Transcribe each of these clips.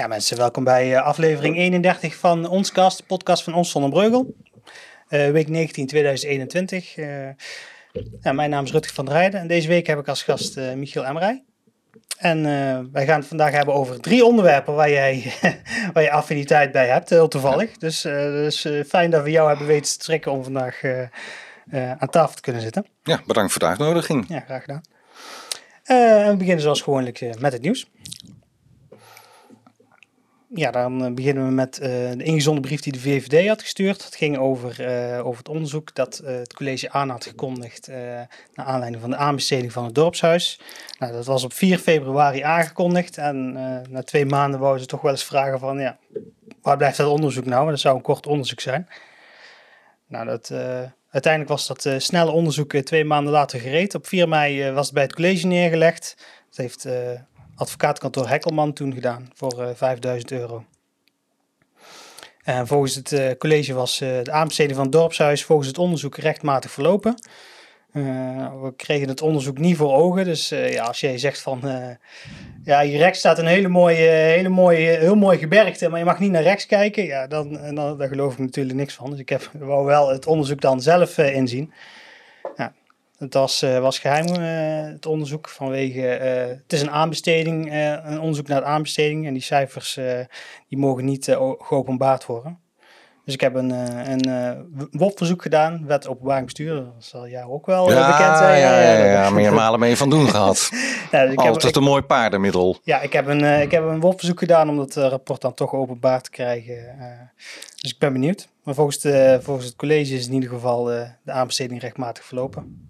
Ja, mensen, welkom bij uh, aflevering 31 van ons cast, de podcast van ons Zonnebreugel. Uh, week 19, 2021. Uh, ja, mijn naam is Rutger van der Rijden en deze week heb ik als gast uh, Michiel Emmerij. En wij gaan het vandaag hebben over drie onderwerpen waar jij, waar je affiniteit bij hebt, heel toevallig. Dus, dus fijn dat we jou hebben weten te trekken om vandaag aan tafel te kunnen zitten. Ja, bedankt voor de uitnodiging. Ja, graag gedaan. we beginnen zoals gewoonlijk met het nieuws. Ja, dan eh, beginnen we met uh, de ingezonden brief die de VVD had gestuurd. Het ging over, uh, over het onderzoek dat het college aan had gekondigd naar aanleiding van de aanbesteding van het dorpshuis. Nou, dat was op 4 februari aangekondigd en na twee maanden wouden ze toch wel eens vragen van, ja, waar blijft dat onderzoek nou? Dat zou een kort onderzoek zijn. Nou, dat, uiteindelijk was dat snelle onderzoek twee maanden later gereed. Op 4 mei was het bij het college neergelegd. Dat heeft advocaatkantoor Hekkelman toen gedaan voor uh, eh, 5000 euro. En volgens het uh, college was uh, de aanbesteding van het dorpshuis volgens het onderzoek rechtmatig verlopen. we kregen het onderzoek niet voor ogen. Dus ja, als jij zegt van ja, hier rechts staat een hele mooie, hele mooie, heel mooi gebergte, maar je mag niet naar rechts kijken. Ja, dan, dan, daar geloof ik natuurlijk niks van. Dus ik heb, wou wel het onderzoek dan zelf inzien. Ja, het was, uh, was geheim, uh, het onderzoek, vanwege, uh, het is een aanbesteding, een onderzoek naar de aanbesteding en die cijfers die mogen niet geopenbaard worden. Dus ik heb een, een WOP-verzoek gedaan, wet openbaar bestuur, dat zal jou ook wel ja, bekend zijn. Ja, ja, ja, ja meermalen mee van doen gehad. ja, dus ik Altijd heb, een mooi paardenmiddel. Ja, ik heb een, ik heb een WOP-verzoek gedaan om dat rapport dan toch openbaar te krijgen. dus ik ben benieuwd. Maar volgens, de, volgens het college is in ieder geval de aanbesteding rechtmatig verlopen.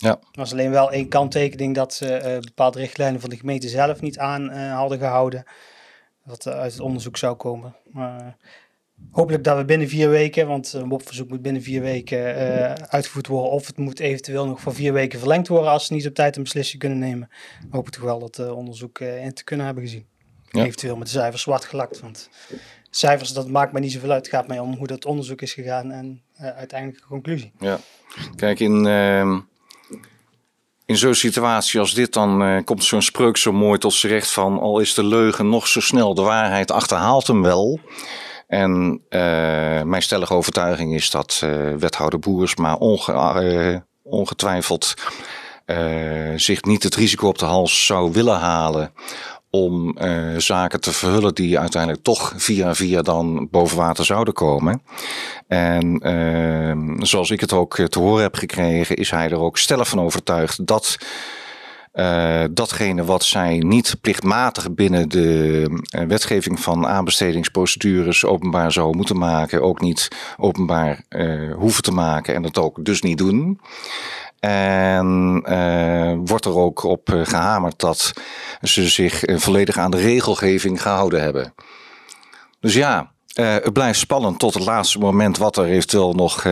Ja. Er was alleen wel één kanttekening dat ze uh, bepaalde richtlijnen van de gemeente zelf niet aan uh, hadden gehouden. Wat uh, uit het onderzoek zou komen. Maar hopelijk dat we binnen vier weken, want een mopverzoek moet binnen vier weken uitgevoerd worden. Of het moet eventueel nog voor vier weken verlengd worden als ze niet op tijd een beslissing kunnen nemen. We hopen toch wel dat onderzoek in te kunnen hebben gezien. Ja. Eventueel met de cijfers zwart gelakt. Want cijfers, dat maakt mij niet zoveel uit. Het gaat mij om hoe dat onderzoek is gegaan en uiteindelijk de conclusie. Ja, kijk in ehm, in zo'n situatie als dit, dan uh, komt zo'n spreuk zo mooi tot z'n recht van al is de leugen nog zo snel, de waarheid achterhaalt hem wel. En uh, mijn stellige overtuiging is dat uh, wethouder Boersma onge, ongetwijfeld zich niet het risico op de hals zou willen halen om uh, zaken te verhullen die uiteindelijk toch via via dan boven water zouden komen. En uh, zoals ik het ook te horen heb gekregen, is hij er ook stellig van overtuigd dat uh, datgene wat zij niet plichtmatig binnen de uh, wetgeving van aanbestedingsprocedures openbaar zou moeten maken, ook niet openbaar hoeven te maken en dat ook dus niet doen. En uh, wordt er ook op uh, gehamerd dat ze zich uh, volledig aan de regelgeving gehouden hebben. Dus ja, het blijft spannend tot het laatste moment wat er eventueel nog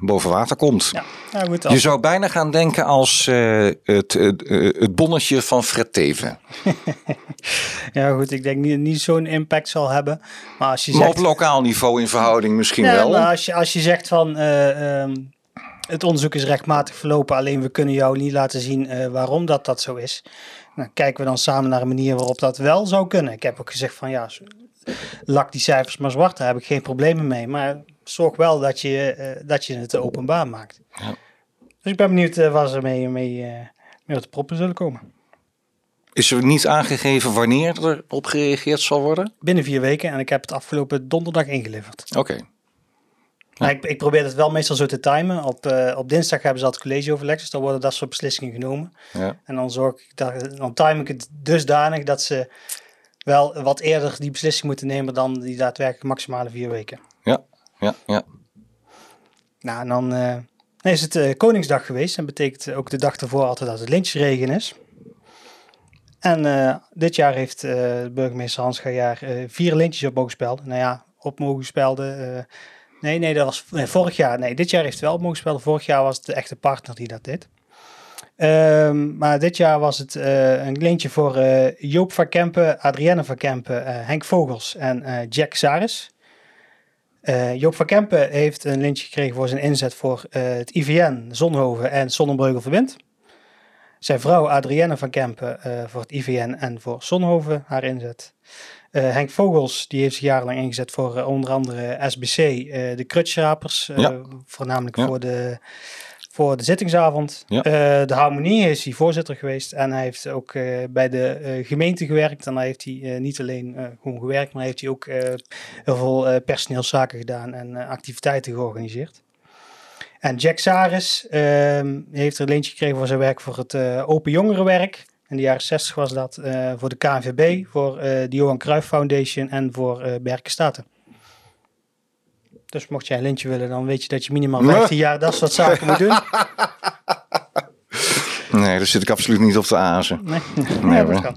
boven water komt. Ja, nou goed, Je zou bijna gaan denken als het, het bonnetje van Fred Teven. ja goed, ik denk niet, niet zo'n impact zal hebben. Maar, als je maar zegt... op lokaal niveau in verhouding misschien ja, wel. Maar als, je, als je zegt van... Um het onderzoek is rechtmatig verlopen, alleen we kunnen jou niet laten zien uh, waarom dat, dat zo is. Nou, kijken we dan samen naar een manier waarop dat wel zou kunnen. Ik heb ook gezegd van ja, lak die cijfers maar zwart, daar heb ik geen problemen mee. Maar zorg wel dat je, uh, dat je het openbaar maakt. Ja. Dus ik ben benieuwd uh, waar ze mee, mee, mee op de proppen zullen komen. Is er niet aangegeven wanneer er op gereageerd zal worden? Binnen vier weken en ik heb het afgelopen donderdag ingeleverd. Oké. Ik, ik, probeer het wel meestal zo te timen. Op, uh, op dinsdag hebben ze altijd collegeoverleg, dus dan worden dat soort beslissingen genomen. Ja. En dan zorg ik dat, dan time ik het dusdanig dat ze wel wat eerder die beslissing moeten nemen dan die daadwerkelijk maximale vier weken. Ja, ja, ja. Nou, en dan uh, is het uh, Koningsdag geweest. En betekent ook de dag ervoor altijd dat het lynchregen is. En dit jaar heeft burgemeester Hans Gajaar vier lintjes op mogen spelden. Nou ja, op mogen spelden Nee, nee, dat was nee, vorig jaar. Nee, dit jaar heeft wel mogen spelen. Vorig jaar was het de echte partner die dat deed. Um, maar dit jaar was het uh, een lintje voor uh, Joop van Kempen, Adrienne van Kempen, uh, Henk Vogels en Jack Saris. Joop van Kempen heeft een lintje gekregen voor zijn inzet voor het IVN, Zonhoven en Zonnebreugel Verbind. Zijn vrouw Adrienne van Kempen voor het IVN en voor Zonhoven, haar inzet. Henk Vogels, die heeft zich jarenlang ingezet voor onder andere SBC, de Krutschrapers. Ja. Voornamelijk Ja. voor de voor de zittingsavond. Ja. Eh, de Harmonie is hij voorzitter geweest en hij heeft ook eh, bij de eh, gemeente gewerkt. En heeft hij eh, niet alleen eh, gewoon gewerkt, maar heeft hij ook eh, heel veel eh, personeelszaken gedaan en eh, activiteiten georganiseerd. En Jack Saris ehm, heeft er een leentje gekregen voor zijn werk voor het eh, Open Jongerenwerk. In de jaren 60 was dat eh, voor de KNVB, voor eh, de Johan Cruijff Foundation en voor Berken Staten. Dus mocht jij een lintje willen, dan weet je dat je minimaal 15 jaar dat soort zaken moet doen. Nee, daar zit ik absoluut niet op te azen. Nee, Nee, dat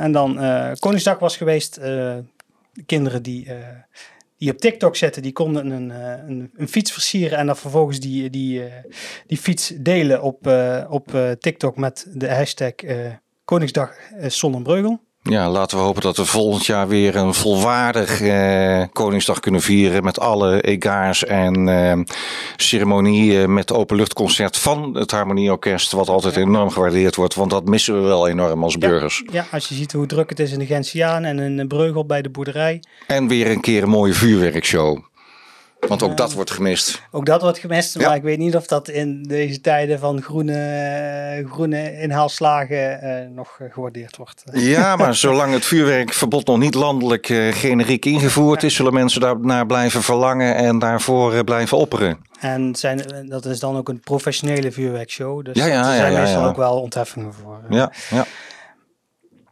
en dan Koningsdag was geweest. de kinderen die, die op TikTok zetten, die konden een, eh, een, een fiets versieren en dan vervolgens die, die, eh, die fiets delen op, eh, op TikTok met de hashtag Koningsdag Sonnenbreugel. Ja, laten we hopen dat we volgend jaar weer een volwaardig eh, Koningsdag kunnen vieren. Met alle egaars en eh, ceremonieën met openluchtconcert van het Harmonieorkest. Wat altijd enorm gewaardeerd wordt, want dat missen we wel enorm als burgers. Ja, als je ziet hoe druk het is in de Gentiaan en in Breugel bij de boerderij. En weer een keer een mooie vuurwerkshow. Want ook dat wordt gemist. Ook dat wordt gemist, Ja. maar ik weet niet of dat in deze tijden van groene, groene inhaalslagen eh, nog gewaardeerd wordt. Ja, maar zolang het vuurwerkverbod nog niet landelijk eh, generiek ingevoerd is, zullen mensen daarnaar blijven verlangen en daarvoor eh, blijven opperen. En zijn, dat is dan ook een professionele vuurwerkshow, dus Ja, ja, er zijn meestal ook wel ontheffingen voor. Ja, ja.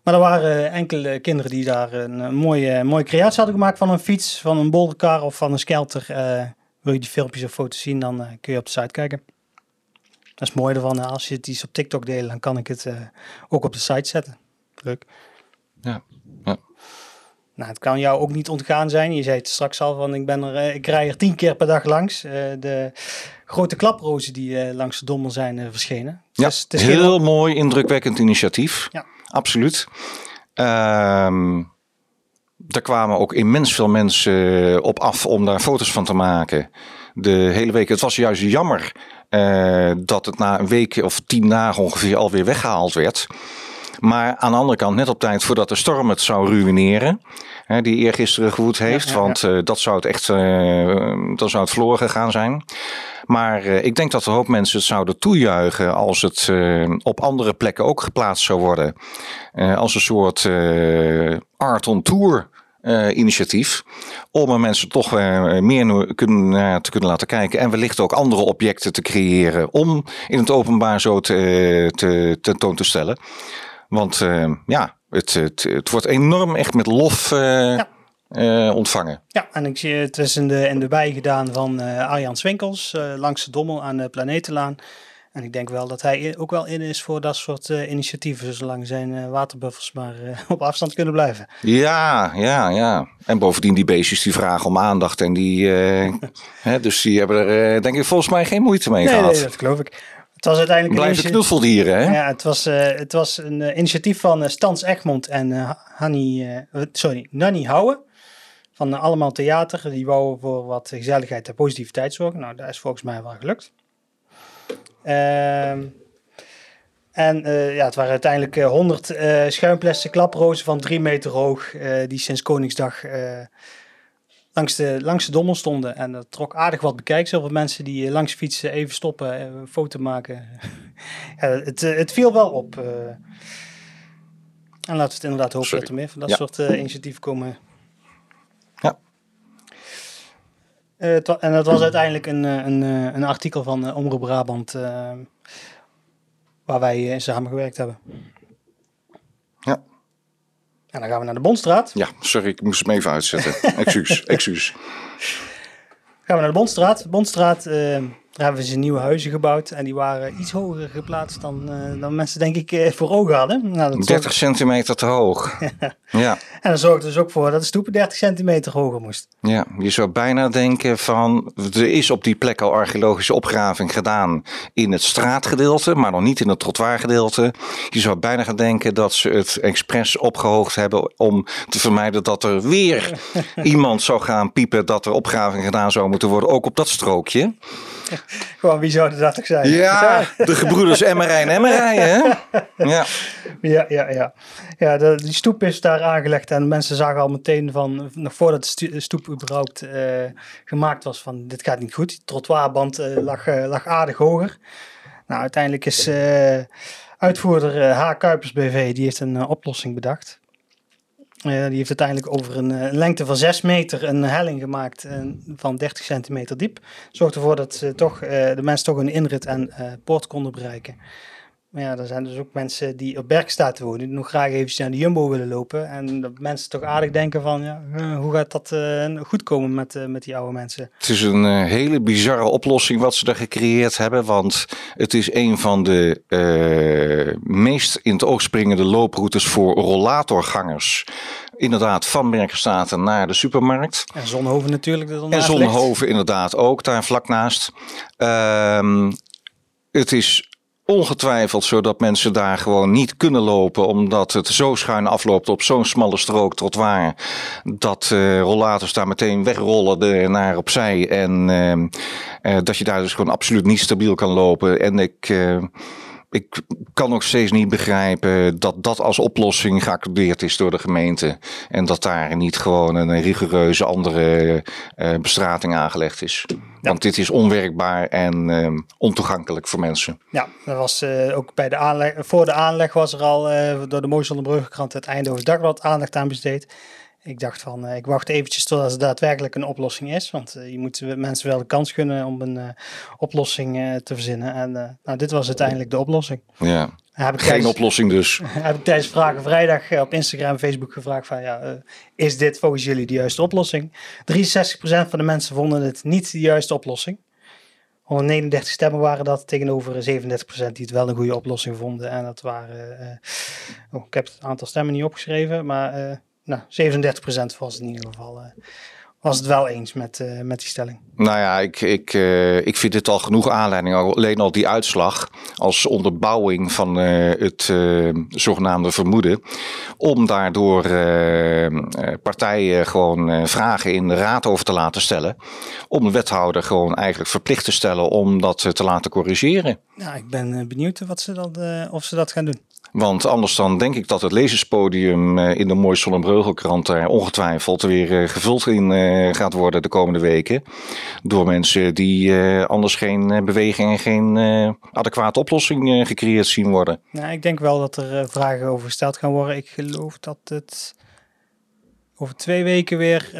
Maar er waren enkele kinderen die daar een, eh, mooie, mooie creatie hadden gemaakt van een fiets, van een bolderkar of van een skelter. Eh, wil je die filmpjes of foto's zien, dan eh, kun je op de site kijken. Dat is het mooie ervan, eh, als je het iets op TikTok deelt, dan kan ik het eh, ook op de site zetten. Leuk. Ja, ja. Nou, het kan jou ook niet ontgaan zijn. Je zei het straks al, van ik, ben er, eh, ik rij er tien keer per dag langs. Eh, de grote klaprozen die eh, langs de Dommel zijn eh, verschenen. Ja, het is geen- heel mooi, indrukwekkend initiatief. Ja. Absoluut. Ehm daar kwamen ook immens veel mensen eh, op af om daar foto's van te maken. De hele week. Het was juist jammer eh, dat het na een week of tien dagen ongeveer alweer weggehaald werd. Maar aan de andere kant, net op tijd voordat de storm het zou ruïneren. Hè, die eergisteren gewoed heeft. Ja, ja, ja. Want eh, dat zou het echt dan zou het verloren gegaan zijn. Maar eh, ik denk dat een hoop mensen het zouden toejuichen als het eh, op andere plekken ook geplaatst zou worden. Eh, als een soort art on tour initiatief. Om er mensen toch eh, meer kunnen, te kunnen laten kijken. En wellicht ook andere objecten te creëren. Om in het openbaar zo te, te, tentoon te stellen. Want ja, het, het, wordt enorm echt met lof eh, ontvangen. Ja, en ik zie het is in de, in de bij gedaan van eh Arjan Swinkels eh, langs de Dommel aan de Planetenlaan. En ik denk wel dat hij ook wel in is voor dat soort initiatieven, zolang zijn waterbuffers maar op afstand kunnen blijven. Ja, ja, ja. En bovendien die beestjes die vragen om aandacht. En die, hè, dus die hebben er denk ik volgens mij geen moeite mee Nee, gehad. nee, dat geloof ik. Het was uiteindelijk een Blijven initi- knuffeldieren, hè? Ja, het was, eh, het was een eh, initiatief van eh, Stans Egmond en Hanny, sorry, Nanny Houwen. Van Allemaal Theater. Die wouden voor wat gezelligheid en positiviteit zorgen. Nou, dat is volgens mij wel gelukt. Ehm, en ja, het waren uiteindelijk eh, 100 eh schuimplastic klaprozen van drie meter hoog. die sinds Koningsdag langs, de, langs de dommel stonden. En dat trok aardig wat bekijks. Zoveel mensen die eh, langs fietsen, even stoppen, een foto maken. ja, het, eh, het viel wel op. eh. en laten we het inderdaad hopen Sorry. dat er meer van dat Ja. soort eh, initiatieven komen. Ja. En dat was uiteindelijk een, een, een artikel van Omroep Brabant waar wij eh, samengewerkt hebben. En dan gaan we naar de Bondstraat. Ja, sorry, ik moest hem even uitzetten. Excuus, excuus. Gaan we naar de Bondstraat. Bondstraat, eh, daar hebben ze nieuwe huizen gebouwd. En die waren iets hoger geplaatst dan, eh, dan mensen denk ik eh, voor ogen hadden. Nou, dat 30 centimeter te hoog. Ja, En dat zorgde dus ook voor dat de stoep 30 centimeter hoger moest. ja, je zou bijna denken van... Er is op die plek al archeologische opgraving gedaan in het straatgedeelte... maar nog niet in het trottoirgedeelte. Je zou bijna gaan denken dat ze het expres opgehoogd hebben... om te vermijden dat er weer iemand zou gaan piepen... dat er opgraving gedaan zou moeten worden, ook op dat strookje. Gewoon, wie zouden dat toch zijn? Ja, de gebroeders Emmerij en Emmerij, hè? Ja. Ja, ja, ja. ja de, die stoep is daar aangelegd en mensen zagen al meteen van, nog voordat de stoep überhaupt uh, gemaakt was, van dit gaat niet goed. Die trottoirband uh, lag, uh, lag aardig hoger. Nou, uiteindelijk is uitvoerder H. Kuipers BV, die heeft een oplossing bedacht. Die heeft uiteindelijk over een lengte van 6 meter een helling gemaakt van 30 centimeter diep. Zorgt ervoor dat toch, de mensen toch een inrit en poort konden bereiken. Maar ja, er zijn dus ook mensen die op Bergstaat wonen, die nog graag even naar de Jumbo willen lopen. En dat mensen toch aardig denken van, ja, eh, hoe gaat dat uh, goed komen met, uh, met die oude mensen? Het is een uh, hele bizarre oplossing wat ze daar gecreëerd hebben. Want het is een van de meest in het oog springende looproutes voor rollatorgangers inderdaad van Bergstaten naar de supermarkt. En Zonhoven natuurlijk. En Zonhoven inderdaad ook, daar vlak naast. Uh, het is ongetwijfeld zodat mensen daar gewoon niet kunnen lopen, omdat het zo schuin afloopt op zo'n smalle strook trottoir, dat uh, rollators daar meteen wegrollen naar opzij en uh, uh, dat je daar dus gewoon absoluut niet stabiel kan lopen. En ik ik kan nog steeds niet begrijpen dat dat als oplossing geaccordeerd is door de gemeente. En dat daar niet gewoon een rigoureuze andere uh, bestrating aangelegd is. Want dit is onwerkbaar en uh, ontoegankelijk voor mensen. Ja, dat was uh, ook bij de aanleg. Voor de aanleg was er al door de Mooie Bruggenkrant het Eindhoven Dagblad aandacht aan besteed. Ik dacht van, ik wacht eventjes totdat er daadwerkelijk een oplossing is. Want je moet mensen wel de kans gunnen om een oplossing te verzinnen. En nou, dit was uiteindelijk de oplossing. Ja, heb ik geen oplossing dus. Heb ik tijdens Vragen Vrijdag op Instagram en Facebook gevraagd van, ja, is dit volgens jullie de juiste oplossing? 63% van de mensen vonden het niet de juiste oplossing. 139 stemmen waren dat tegenover 37% die het wel een goede oplossing vonden. En dat waren, oh, ik heb het aantal stemmen niet opgeschreven, maar nou, 37% was het in ieder geval. Uh, was het wel eens met, uh, met die stelling. Nou ja, ik, ik, uh, ik vind dit al genoeg aanleiding. Alleen al die uitslag als onderbouwing van het zogenaamde vermoeden. Om daardoor partijen gewoon vragen in de raad over te laten stellen. Om de wethouder gewoon eigenlijk verplicht te stellen om dat te laten corrigeren. Ja, ik ben benieuwd wat ze dat, of ze dat gaan doen. Want anders dan denk ik dat het lezerspodium eh, in de Mooie Zonnebreugelkrant er ongetwijfeld weer eh, gevuld in eh, gaat worden de komende weken. Door mensen die anders geen beweging en geen adequate oplossing gecreëerd zien worden. Nou, ik denk wel dat er vragen over gesteld gaan worden. Ik geloof dat het over twee weken weer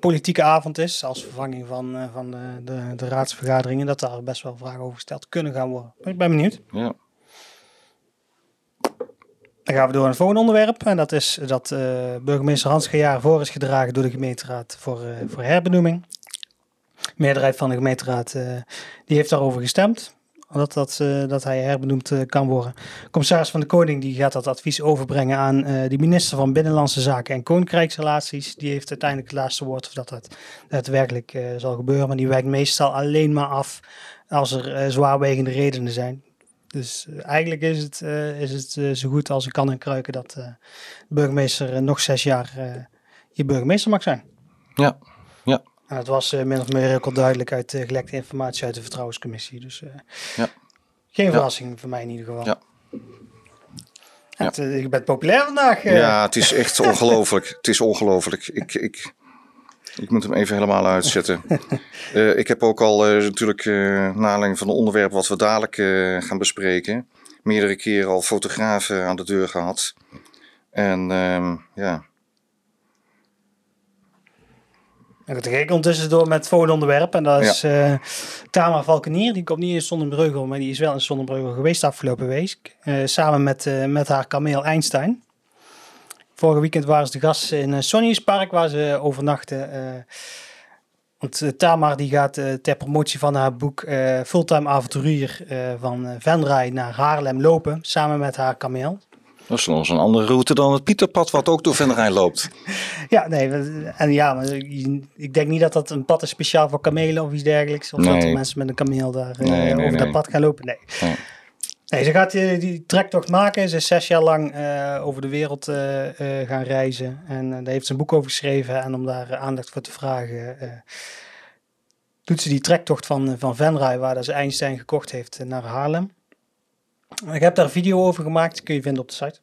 politieke avond is. Als vervanging van, van de, de, de raadsvergaderingen. Dat daar best wel vragen over gesteld kunnen gaan worden. ik ben benieuwd. Ja. Dan gaan we door naar het volgende onderwerp. En dat is dat uh, burgemeester Hans Gejaar voor is gedragen door de gemeenteraad voor, uh, voor herbenoeming. De meerderheid van de gemeenteraad uh, die heeft daarover gestemd. Dat, dat, dat hij herbenoemd kan worden. Commissaris van de Koning die gaat dat advies overbrengen aan de minister van Binnenlandse Zaken en Koninkrijksrelaties. Die heeft uiteindelijk het laatste woord of dat dat daadwerkelijk zal gebeuren. Maar die wijkt meestal alleen maar af als er zwaarwegende redenen zijn. Dus eh, eigenlijk is het, uh, is het uh, zo goed als ik kan en kruiken dat de burgemeester nog zes jaar je burgemeester mag zijn. Ja, ja. En dat was min of meer heel duidelijk uit gelekte informatie uit de vertrouwenscommissie. Dus ja. geen verrassing ja. voor mij in ieder geval. Ja. ja. Het, ik ben populair vandaag. Ja, het is echt ongelooflijk. het is ongelooflijk. Ik, ik, ik moet hem even helemaal uitzetten. uh, ik heb ook al uh, natuurlijk uh, aanleiding van het onderwerp wat we dadelijk gaan bespreken, meerdere keren al fotografen aan de deur gehad. En ehm, ja. Ik ondertussen door met het volgende onderwerp. En dat is ja. Tamar Valkenier. Die komt niet in Sonnenbreugel, maar die is wel in Sonnenbreugel geweest afgelopen week. samen met, met haar kameel Einstein. Vorige weekend waren ze de gast in uh, Sonny's Park, waar ze overnachten. Uh, want uh, Tamar die gaat ter promotie van haar boek Fulltime Avonturier van Venray naar Haarlem lopen, samen met haar kameel. Dat is nog eens een andere route dan het Pieterpad, wat ook door Venray loopt. ja, nee, en ja, maar ik denk niet dat dat een pad is speciaal voor kamelen of iets dergelijks. Of nee. dat er mensen met een kameel daar nee, nee, over dat pad gaan lopen. Nee. Nee, ze gaat die, die trektocht maken. Ze is zes jaar lang uh, over de wereld uh, gaan reizen. En daar heeft ze een boek over geschreven. En om daar aandacht voor te vragen, doet ze die trektocht van, van Venray, waar ze Einstein gekocht heeft, naar Haarlem. Ik heb daar een video over gemaakt, kun je vinden op de site.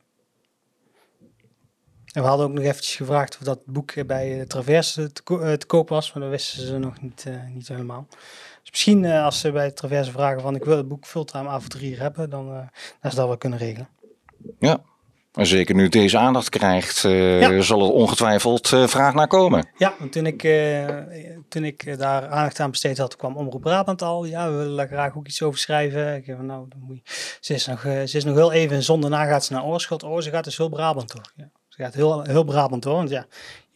En we hadden ook nog eventjes gevraagd of dat boek bij Traverse te, ko te, koop was, maar dat wisten ze nog niet, uh, niet helemaal. Dus misschien uh, als ze bij Traverse vragen van ik wil het boek Fulltime Avonturier hebben, dan, dan ze dat wel kunnen regelen. Ja, en zeker nu deze aandacht krijgt, uh, ja. zal er ongetwijfeld uh, vraag naar komen. Ja, want toen ik, uh, toen ik daar aandacht aan besteed had, kwam Omroep Brabant al. Ja, we willen daar graag ook iets over schrijven. Ik van, nou, dan moet je, ze, is nog, ze is nog heel even en zonder na gaat ze naar Oorschot. Oh, ze gaat dus heel Brabant door. Ja, ze gaat heel, heel Brabant door, want ja,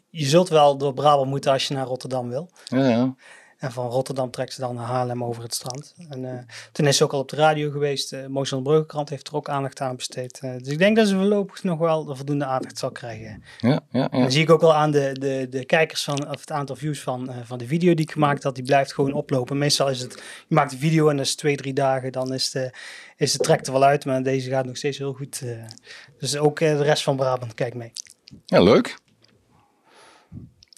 je zult wel door Brabant moeten als je naar Rotterdam wil. Ja, ja. En van Rotterdam trekt ze dan naar Haarlem over het strand. En uh, toen is ze ook al op de radio geweest. Uh, Moos van de Bruggenkrant heeft er ook aandacht aan besteed. Uh, dus ik denk dat ze voorlopig nog wel de voldoende aandacht zal krijgen. Ja, ja, ja. En dan zie ik ook al aan de, de, de kijkers van, of het aantal views van, van de video die ik gemaakt had. Die blijft gewoon oplopen. Meestal is het, je maakt een video en dat is twee, drie dagen. Dan is de, is de trek er wel uit. Maar deze gaat nog steeds heel goed. dus ook de rest van Brabant, kijk mee. Ja, leuk.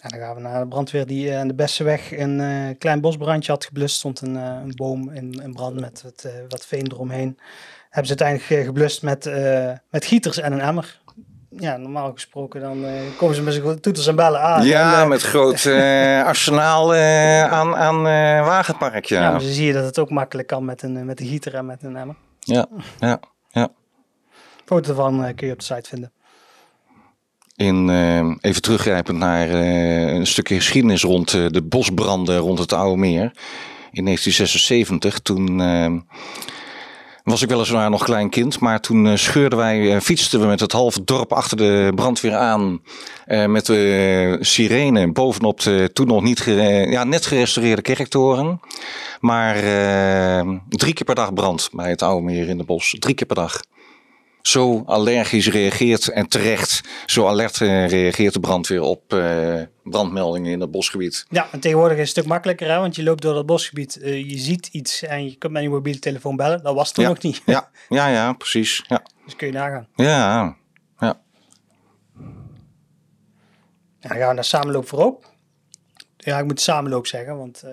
En dan gaan we naar de brandweer die aan de Besseweg een uh, klein bosbrandje had geblust. stond een, uh, een boom in, in, brand met wat, uh, wat veen eromheen. Hebben ze uiteindelijk geblust met, met gieters en een emmer. Ja, normaal gesproken dan komen ze met zijn toeters en bellen aan. Ja, en, met groot arsenaal aan, aan wagenpark, ja. ja zie je dat het ook makkelijk kan met een, met een gieter en met een emmer. Ja, ja, ja. Foto ervan kun je op de site vinden. In, uh, even teruggrijpend naar uh, een stukje geschiedenis rond uh, de bosbranden rond het Oude Meer. In 1976, toen uh, was ik weliswaar nog klein kind, maar toen scheurden wij, fietsten we met het halve dorp achter de brandweer aan. met de sirene bovenop de toen nog niet ja, net gerestaureerde kerktoren. Maar drie keer per dag brand bij het Oude Meer in de bos. Drie keer per dag zo allergisch reageert en terecht zo alert uh, reageert de brandweer op uh, brandmeldingen in het bosgebied. Ja, en tegenwoordig is het een stuk makkelijker, hè? want je loopt door dat bosgebied, uh, je ziet iets en je kunt met je mobiele telefoon bellen. Dat was toen ja. nog niet. ja, ja, ja, precies. Ja. Dus kun je nagaan. Ja, ja. En dan gaan we naar Samenloop voorop. Ja, ik moet Samenloop zeggen, want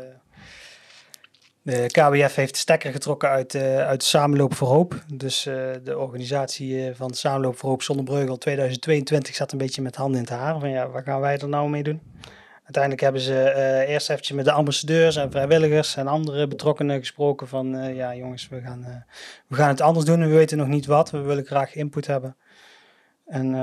de KWF heeft de stekker getrokken uit, uh, uit de Samenloop voor Hoop. Dus uh, de organisatie uh, van Samenloop voor Hoop Zonnebreugel 2022 zat een beetje met handen in het haar. Van ja, waar gaan wij er nou mee doen? Uiteindelijk hebben ze eerst eventjes met de ambassadeurs en vrijwilligers en andere betrokkenen gesproken van ja jongens, we gaan, we gaan het anders doen en we weten nog niet wat. We willen graag input hebben. En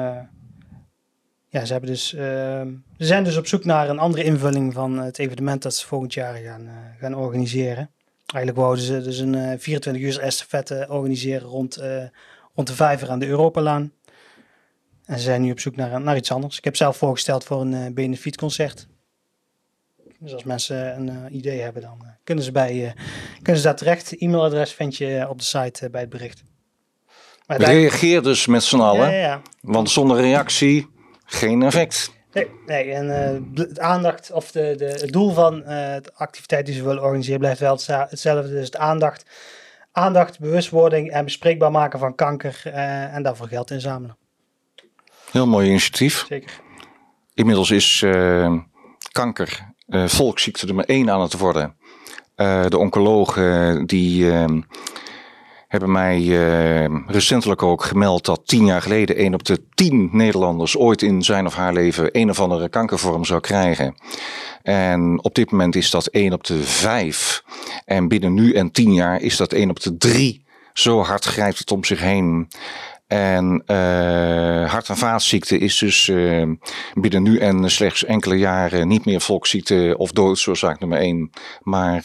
ja, ze, hebben dus, ze zijn dus op zoek naar een andere invulling van het evenement dat ze volgend jaar gaan, gaan organiseren. Eigenlijk wouden ze dus een uh, 24 uur estafette organiseren rond, uh, rond de vijver aan de Europalaan. En ze zijn nu op zoek naar, naar iets anders. Ik heb zelf voorgesteld voor een benefietconcert. Dus als mensen een idee hebben, dan kunnen, ze bij, kunnen ze daar terecht. E-mailadres vind je op de site bij het bericht. Maar Reageer dus met z'n allen. Ja, ja. Want zonder reactie geen effect. Nee, nee en uh, het aandacht of de, de, het doel van uh, de activiteit die ze willen organiseren blijft wel hetzelfde. Dus het aandacht, aandacht, bewustwording en bespreekbaar maken van kanker uh, en daarvoor geld inzamelen. Heel mooi initiatief. Zeker. Inmiddels is kanker volksziekte nummer één aan het worden. de oncologen die hebben mij uh, recentelijk ook gemeld dat tien jaar geleden een op de tien Nederlanders ooit in zijn of haar leven een of andere kankervorm zou krijgen. En op dit moment is dat één op de vijf. En binnen nu en tien jaar is dat één op de drie. Zo hard grijpt het om zich heen. En uh, hart- en vaatziekte is dus uh, binnen nu en slechts enkele jaren niet meer volksziekte of doodsoorzaak nummer één. Maar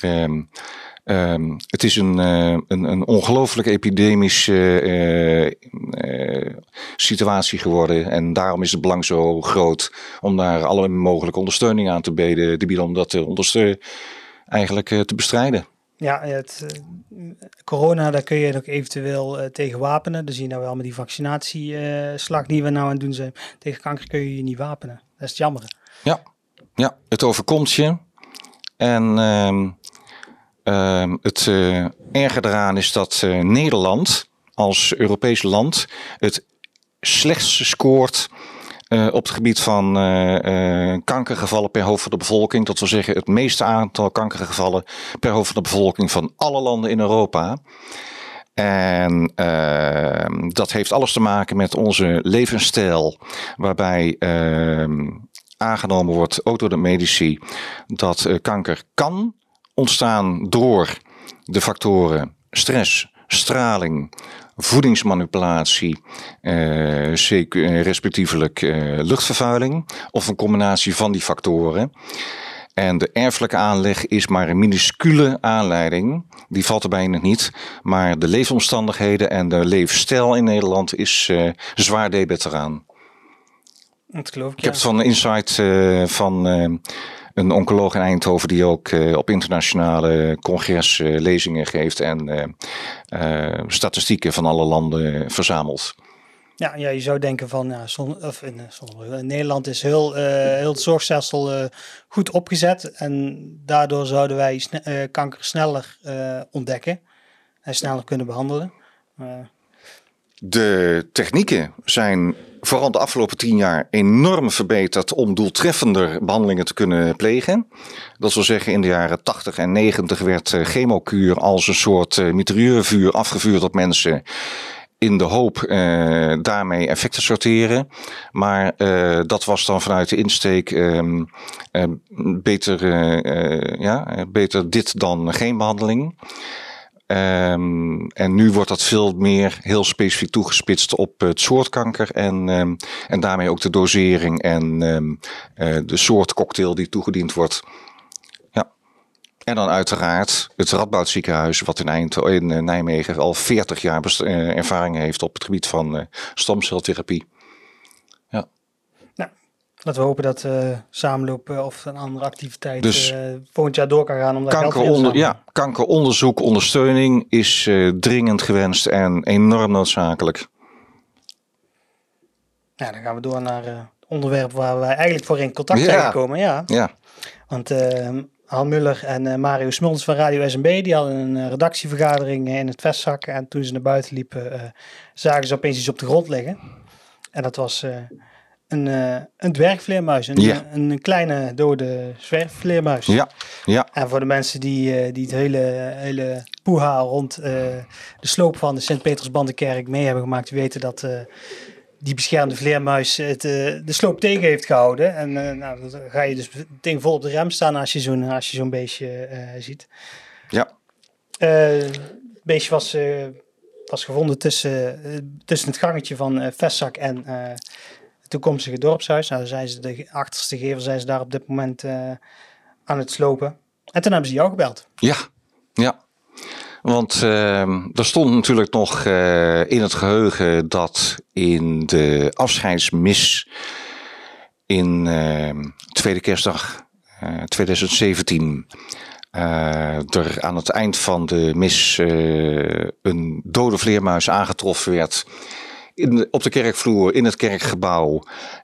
Um, het is een, uh, een, een ongelooflijk epidemische uh, uh, situatie geworden. En daarom is het belang zo groot om daar alle mogelijke ondersteuning aan te bieden, te bieden om dat te ondersteunen, eigenlijk te bestrijden. Ja, het, corona, daar kun je nog eventueel tegen wapenen. Dus zie je nou wel met die vaccinatieslag die we nou aan het doen zijn. Tegen kanker kun je je niet wapenen. Dat is het jammer. Ja, ja het overkomt je. En ehm, het uh, erge eraan is dat uh, Nederland als Europees land het slechtste scoort op het gebied van kankergevallen per hoofd van de bevolking. Dat wil zeggen het meeste aantal kankergevallen per hoofd van de bevolking van alle landen in Europa. En uh, dat heeft alles te maken met onze levensstijl, waarbij uh, aangenomen wordt, ook door de medici, dat kanker kan ontstaan door de factoren stress, straling, voedingsmanipulatie, uh, respectievelijk uh, luchtvervuiling, of een combinatie van die factoren. En de erfelijke aanleg is maar een minuscule aanleiding. Die valt er bijna niet. Maar de leefomstandigheden en de leefstijl in Nederland is uh, zwaar debet eraan. Dat geloof ik. Ik heb het van Insight uh, van uh, een oncoloog in Eindhoven die ook op internationale congressen lezingen geeft en statistieken van alle landen verzamelt. Ja, ja, je zou denken van, ja, zon, of in, zon, in, Nederland is heel, uh, heel het zorgstelsel uh, goed opgezet. En daardoor zouden wij sne uh, kanker sneller ontdekken en sneller kunnen behandelen. De technieken zijn vooral de afgelopen tien jaar enorm verbeterd om doeltreffender behandelingen te kunnen plegen. Dat wil zeggen, in de jaren 80 en 90 werd chemokuur als een soort uh, afgevuurd op mensen in de hoop uh, daarmee effecten sorteren. Maar uh, dat was dan vanuit de insteek um, uh, beter, ja, beter dit dan geen behandeling. Um, en nu wordt dat veel meer heel specifiek toegespitst op het soort kanker en, um, en daarmee ook de dosering en de soort cocktail die toegediend wordt. En dan uiteraard het Radboud ziekenhuis, wat in, Eind in eh, Nijmegen al 40 jaar eh, ervaring heeft op het gebied van stamceltherapie. Laten we hopen dat uh, samenloop of een andere activiteit dus, volgend jaar door kan gaan. Om kankeronder, ja, kankeronderzoek, ondersteuning is dringend gewenst en enorm noodzakelijk. Ja, dan gaan we door naar het onderwerp waar wij eigenlijk voor in contact ja. zijn gekomen. Ja. ja. Want ehm, Han Muller en Mario Smulders van Radio SMB, die hadden een redactievergadering in het vestzak. En toen ze naar buiten liepen, uh, zagen ze opeens iets op de grond liggen. En dat was een, een dwergvleermuis, een, ja. een, een, kleine dode zwerfvleermuis. Ja, ja. En voor de mensen die, die het hele, hele poeha rond de sloop van de Sint-Petersbandenkerk mee hebben gemaakt, weten dat die beschermde vleermuis het, uh, de sloop tegen heeft gehouden. En uh, nou, dan ga je dus meteen vol op de rem staan als je zo'n, als je zo'n beestje uh, ziet. Ja. het beestje was, was gevonden tussen, tussen het gangetje van Vestzak en toekomstige dorpshuis. Nou, zijn ze de achterste gever zijn ze daar op dit moment aan het slopen. En toen hebben ze jou gebeld. Ja, ja. Want uh, er stond natuurlijk nog uh, in het geheugen dat in de afscheidsmis in uh, tweede kerstdag 2017 uh, er aan het eind van de mis een dode vleermuis aangetroffen werd in op de kerkvloer in het kerkgebouw.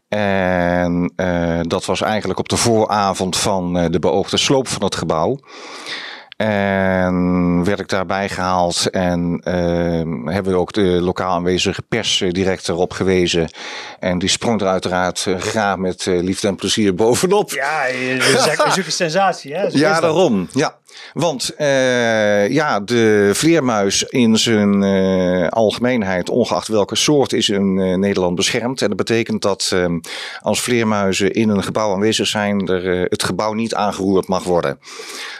En dat was eigenlijk op de vooravond van de beoogde sloop van het gebouw. En werd ik daarbij gehaald en uh, hebben we ook de lokaal aanwezige pers direct erop gewezen. En die sprong er uiteraard graag met liefde en plezier bovenop. Ja, dat is een sensatie hè? Zo ja, daarom. Ja. Want ja, de vleermuis in zijn algemeenheid, ongeacht welke soort, is in Nederland beschermd. En dat betekent dat als vleermuizen in een gebouw aanwezig zijn, er het gebouw niet aangeroerd mag worden.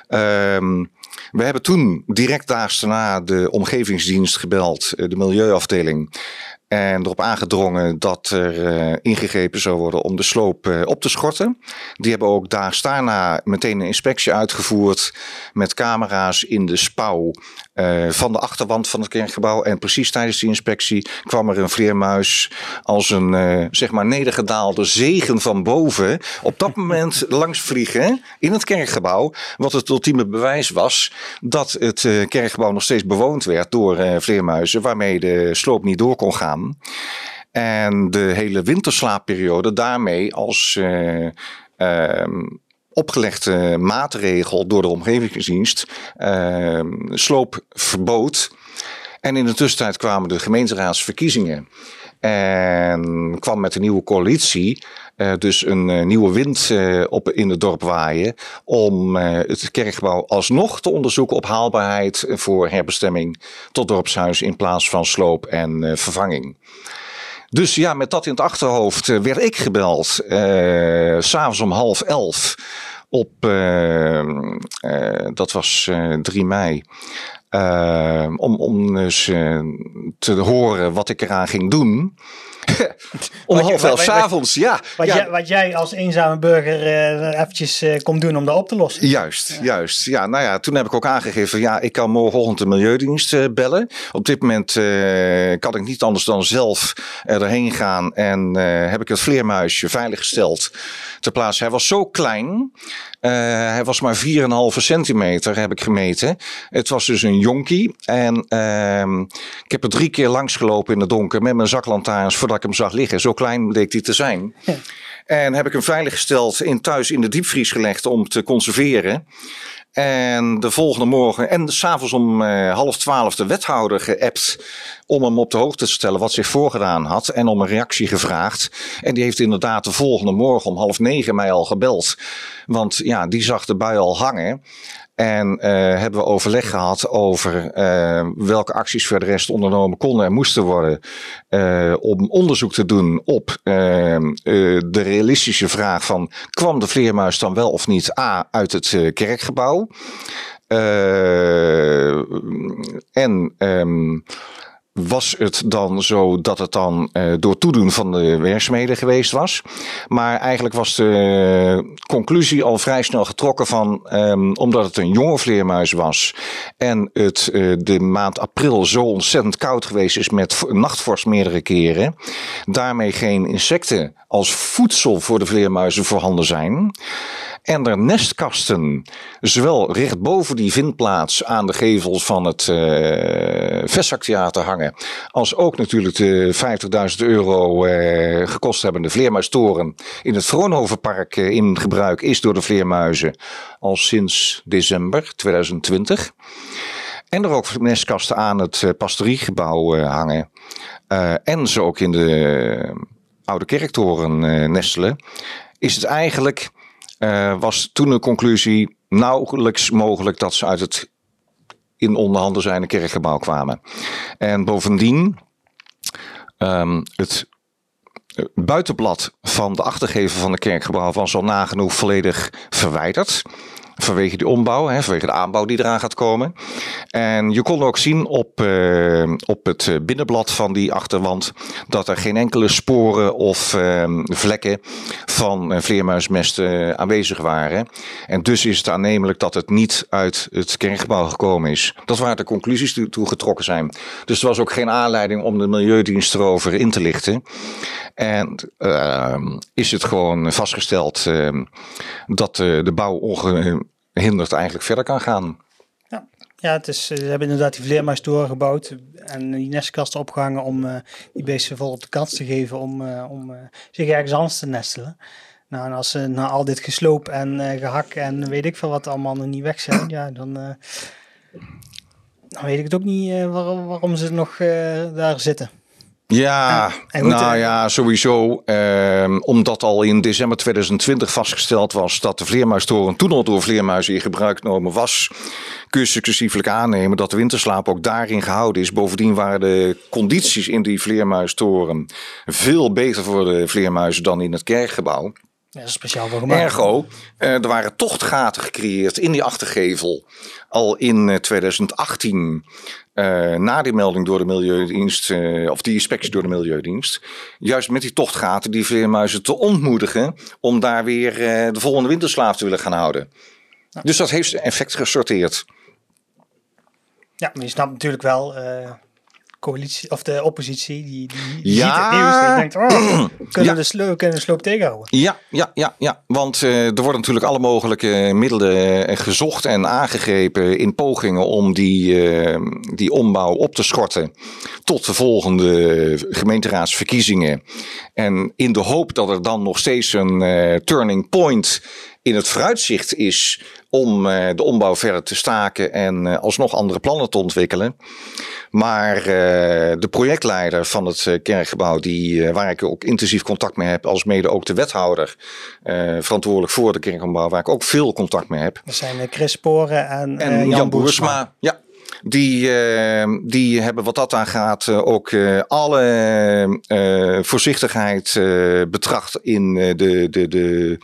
Um, we hebben toen direct daarna de omgevingsdienst gebeld, eh, de milieuafdeling. En erop aangedrongen dat er uh, ingegrepen zou worden om de sloop uh, op te schorten. Die hebben ook daags daarna meteen een inspectie uitgevoerd met camera's in de spouw uh, van de achterwand van het kerkgebouw. En precies tijdens die inspectie kwam er een vleermuis als een zeg maar nedergedaalde zegen van boven. Op dat moment langs vliegen in het kerkgebouw. Wat het ultieme bewijs was dat het kerkgebouw nog steeds bewoond werd door vleermuizen. Waarmee de sloop niet door kon gaan. En de hele winterslaapperiode daarmee als uh, uh, opgelegde maatregel door de omgevingsdienst uh, sloop verbood. En in de tussentijd kwamen de gemeenteraadsverkiezingen. En kwam met een nieuwe coalitie. Uh, dus een uh, nieuwe wind uh, op, in het dorp waaien. Om het kerkgebouw alsnog te onderzoeken op haalbaarheid voor herbestemming tot dorpshuis in plaats van sloop en vervanging. Dus ja, met dat in het achterhoofd werd ik gebeld. S'avonds om half elf op, dat was 3 mei. Uh, om, om dus uh, te horen wat ik eraan ging doen. om wat half elf s'avonds, ja. Wat, ja. Jij, wat jij als eenzame burger uh, eventjes uh, komt doen om dat op te lossen. Juist, ja. juist. Ja, nou ja, toen heb ik ook aangegeven, ja, ik kan morgenochtend de Milieudienst uh, bellen. Op dit moment kan ik niet anders dan zelf erheen gaan en heb ik het vleermuisje veiliggesteld te plaatsen. Hij was zo klein. Uh, hij was maar 4,5 centimeter, heb ik gemeten. Het was dus een jonkie. En uh, ik heb er drie keer langs gelopen in het donker met mijn zaklantaarns voordat ik hem zag liggen. Zo klein bleek hij te zijn. Ja. En heb ik hem veiliggesteld in thuis in de diepvries gelegd om te conserveren. En de volgende morgen en s'avonds om uh, half twaalf de wethouder geappt om hem op de hoogte te stellen wat zich voorgedaan had en om een reactie gevraagd. En die heeft inderdaad de volgende morgen om half negen mij al gebeld. Want ja, die zag de bui al hangen. En uh, hebben we overleg gehad over uh, welke acties voor de rest ondernomen konden en moesten worden. Uh, om onderzoek te doen op de realistische vraag van kwam de vleermuis dan wel of niet A uit het kerkgebouw? en um, was het dan zo dat het dan uh, door toedoen van de werkzaamheden geweest was. Maar eigenlijk was de conclusie al vrij snel getrokken van, um, omdat het een jonge vleermuis was en het uh, de maand april zo ontzettend koud geweest is met nachtvorst meerdere keren, daarmee geen insecten als voedsel voor de vleermuizen voorhanden zijn. En er nestkasten, zowel recht boven die vindplaats aan de gevels van het uh, Vestzaktheater hangen, als ook natuurlijk de 50.000 euro uh, gekost hebbende vleermuistoren in het Vroonhovenpark uh, in gebruik is door de vleermuizen al sinds december 2020. En er ook nestkasten aan het pastoriegebouw hangen. en ze ook in de oude kerktoren nestelen. Is het eigenlijk was toen de conclusie nauwelijks mogelijk dat ze uit het in onderhanden zijnde kerkgebouw kwamen. En bovendien, um, het buitenblad van de achtergevel van de kerkgebouw was al nagenoeg volledig verwijderd vanwege die ombouw, hè, vanwege de aanbouw die eraan gaat komen. En je kon ook zien op, uh, op het binnenblad van die achterwand dat er geen enkele sporen of uh, vlekken van vleermuismest uh, aanwezig waren. En dus is het aannemelijk dat het niet uit het kerngebouw gekomen is. Dat waren de conclusies die toe getrokken zijn. Dus er was ook geen aanleiding om de Milieudienst erover in te lichten. En ehm, is het gewoon vastgesteld ehm, dat de bouw onge hindert eigenlijk verder kan gaan. Ja, ja het is, ze hebben inderdaad die vleermuistoren gebouwd en die nestkasten opgehangen om uh, die beesten volop de kans te geven om, uh, om zich ergens anders te nestelen. Nou, en als ze na al dit gesloop en gehak en weet ik veel wat allemaal nog niet weg zijn, ja, dan, dan weet ik het ook niet waarom, waarom ze nog daar zitten. Ja, nou ja, sowieso. Eh, omdat al in december 2020 vastgesteld was dat de vleermuistoren toen al door vleermuizen in gebruik genomen was, kun je successievelijk aannemen dat de winterslaap ook daarin gehouden is. Bovendien waren de condities in die vleermuistoren veel beter voor de vleermuizen dan in het kerkgebouw. Ja, speciaal voor gemaakt. Ergo, uh, er waren tochtgaten gecreëerd in die achtergevel. Al in 2018, uh, eh, na die melding door de Milieudienst, uh, of die inspectie door de Milieudienst. Juist met die tochtgaten die vleermuizen te ontmoedigen om daar weer de volgende winterslaaf te willen gaan houden. Ja. Dus dat heeft effect gesorteerd. Ja, maar je snapt natuurlijk wel coalitie of de oppositie die, die ja. ziet het nieuws en denkt, oh, kunnen, ja. de sloop, kunnen de sloop tegenhouden. Ja, ja, ja, ja. want uh, er worden natuurlijk alle mogelijke middelen uh, gezocht en aangegrepen in pogingen om die, uh, die ombouw op te schorten tot de volgende gemeenteraadsverkiezingen. En in de hoop dat er dan nog steeds een turning point in het vooruitzicht is om de ombouw verder te staken en alsnog andere plannen te ontwikkelen. Maar de projectleider van het kerkgebouw, die, waar ik ook intensief contact mee heb, als mede ook de wethouder verantwoordelijk voor de kerkgebouw, waar ik ook veel contact mee heb. Dat zijn Chris Sporen en, en Jan, Jan Boersma. Ja, die, uh, die hebben wat dat aangaat uh, ook uh, alle voorzichtigheid betracht in de, de, de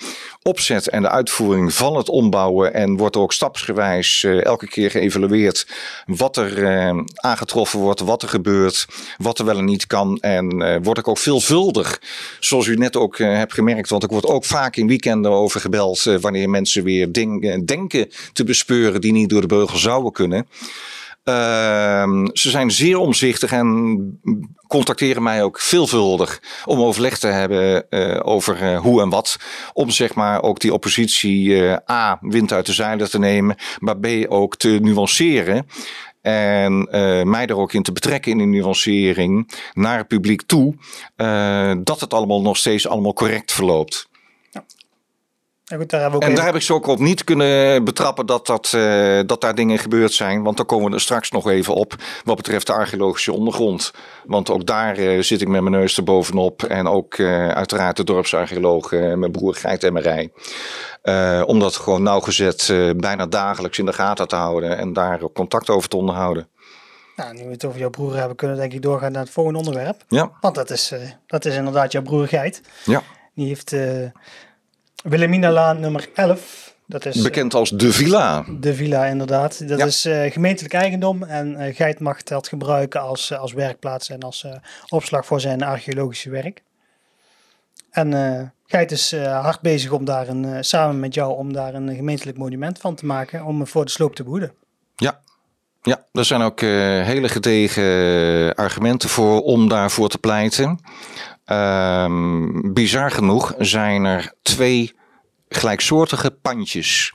opzet en de uitvoering van het ombouwen. En wordt ook stapsgewijs elke keer geëvalueerd wat er aangetroffen wordt, wat er gebeurt, wat er wel en niet kan. En word ik ook veelvuldig, zoals u net ook hebt gemerkt, want ik word ook vaak in weekenden over gebeld wanneer mensen weer denken te bespeuren die niet door de beugel zouden kunnen. Uh, ze zijn zeer omzichtig en contacteren mij ook veelvuldig om overleg te hebben uh, over uh, hoe en wat. Om zeg maar ook die oppositie uh, A, wind uit de zeilen te nemen, maar B, ook te nuanceren. En mij er ook in te betrekken in de nuancering naar het publiek toe. dat het allemaal nog steeds allemaal correct verloopt. En, goed, daar hebben we en daar heb ik ze ook op niet kunnen betrappen dat, dat, uh, dat daar dingen gebeurd zijn. Want daar komen we er straks nog even op wat betreft de archeologische ondergrond. Want ook daar uh, zit ik met mijn neus er bovenop. En ook uh, uiteraard de dorpsarcheoloog, mijn broer Geit Emmerij. om dat gewoon nauwgezet bijna dagelijks in de gaten te houden. En daar contact over te onderhouden. Nou, nu we het over jouw broer hebben, kunnen we denk ik doorgaan naar het volgende onderwerp. Ja. Want dat is, dat is inderdaad jouw broer Geit. Ja. Die heeft Wilhelminalaan nummer 11. Dat is, Bekend als De Villa. De Villa, inderdaad. Dat is uh, gemeentelijk eigendom en uh, Geit mag dat gebruiken als, uh, als werkplaats en als opslag voor zijn archeologische werk. En Geit is hard bezig om daar een, samen met jou om daar een gemeentelijk monument van te maken om voor de sloop te behoeden. Ja, ja, er zijn ook hele gedegen argumenten voor om daarvoor te pleiten. Um, bizar genoeg zijn er twee gelijksoortige pandjes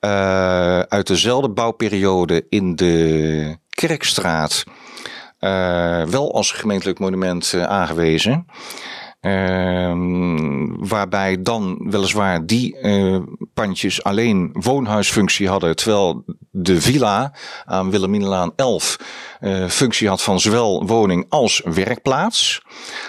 uh, uit dezelfde bouwperiode in de Kerkstraat. Uh, wel als gemeentelijk monument uh, aangewezen. Ehm, waarbij dan weliswaar die uh, pandjes alleen woonhuisfunctie hadden, terwijl de villa aan Wilhelminalaan 11 uh, functie had van zowel woning als werkplaats,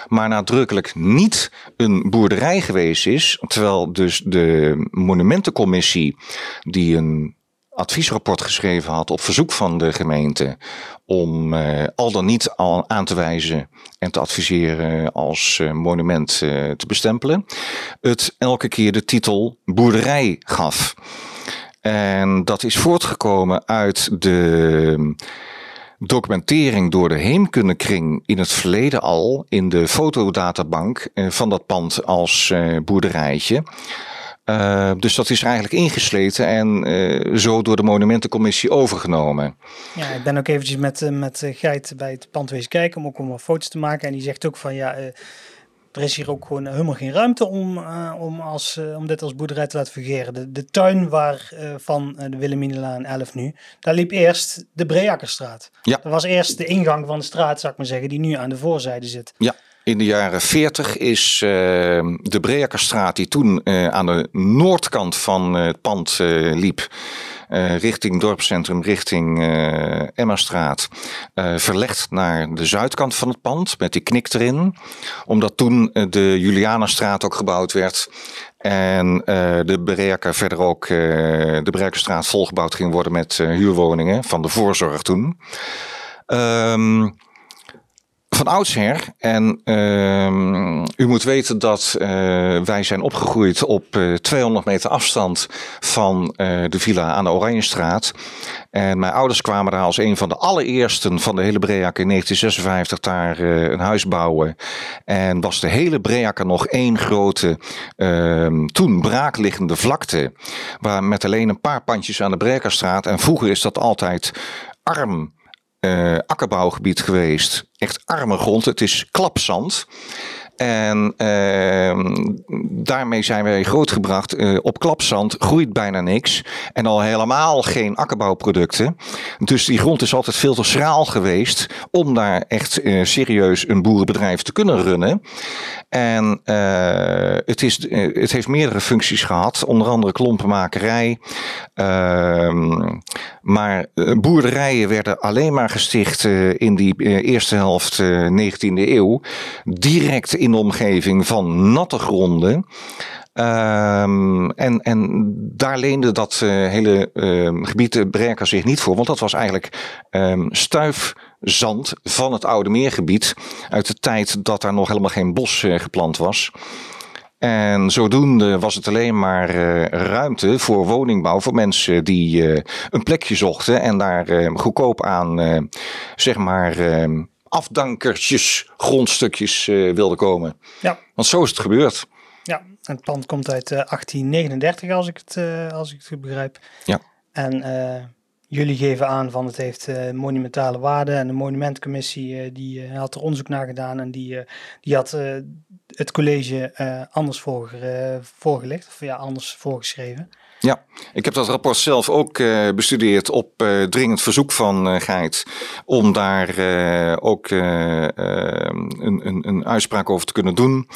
maar nadrukkelijk niet een boerderij geweest is, terwijl dus de monumentencommissie die een adviesrapport geschreven had op verzoek van de gemeente om uh, al dan niet al aan te wijzen en te adviseren als uh, monument uh, te bestempelen, het elke keer de titel boerderij gaf. En dat is voortgekomen uit de documentering door de Heemkundekring in het verleden al in de fotodatabank van dat pand als boerderijtje. Uh, dus dat is eigenlijk ingesleten en uh, zo door de monumentencommissie overgenomen. Ja, ik ben ook eventjes met, uh, met Geit bij het pand wezen kijken om ook om wat foto's te maken. En die zegt ook van ja, er is hier ook gewoon helemaal geen ruimte om, om, als, om dit als boerderij te laten fungeren. De, de tuin waar van de Wilhelminalaan 11 nu, daar liep eerst de Breakkerstraat. Ja. Dat was eerst de ingang van de straat, zou ik maar zeggen, die nu aan de voorzijde zit. Ja. In de jaren 40 is uh, de Breakerstraat, die toen uh, aan de noordkant van het pand uh, liep, richting dorpscentrum, richting Emmastraat, verlegd naar de zuidkant van het pand met die knik erin. Omdat toen de Julianastraat ook gebouwd werd. En de Breaker verder ook de Breakerstraat volgebouwd ging worden met huurwoningen van de voorzorg toen. Um, van oudsher. En uh, u moet weten dat uh, wij zijn opgegroeid op uh, 200 meter afstand van uh, de villa aan de Oranjestraat. En mijn ouders kwamen daar als een van de allereersten van de hele Break in 1956 daar een huis bouwen. En was de hele Break nog één grote, ehm, toen braakliggende vlakte. Waar met alleen een paar pandjes aan de Brekerstraat. En vroeger is dat altijd arm uh, akkerbouwgebied geweest. Echt arme grond. Het is klapzand. En ehm, daarmee zijn wij grootgebracht. Uh, op klapzand groeit bijna niks. En al helemaal geen akkerbouwproducten. Dus die grond is altijd veel te schraal geweest om daar echt uh, serieus een boerenbedrijf te kunnen runnen. En uh, het, is, het heeft meerdere functies gehad. Onder andere klompenmakerij. Ehm, maar boerderijen werden alleen maar gesticht in die eerste helft 19e eeuw. Direct in in omgeving van natte gronden. Um, en, en daar leende dat uh, hele uh, gebied Breker zich niet voor, want dat was eigenlijk um, stuifzand van het Oude Meergebied uit de tijd dat daar nog helemaal geen bos uh, geplant was. En zodoende was het alleen maar uh, ruimte voor woningbouw voor mensen die een plekje zochten en daar goedkoop aan, zeg maar, afdankertjes, grondstukjes uh, wilde komen. Ja. Want zo is het gebeurd. Ja, en het pand komt uit uh, 1839 als ik het, uh, als ik het begrijp. Ja. En eh, jullie geven aan van het heeft monumentale waarde en de monumentcommissie die had er onderzoek naar gedaan en die, die had het college anders voor, voorgelegd of ja, anders voorgeschreven. Ja, ik heb dat rapport zelf ook uh, bestudeerd op uh, dringend verzoek van uh, Geit. Om daar ook een, een, een uitspraak over te kunnen doen.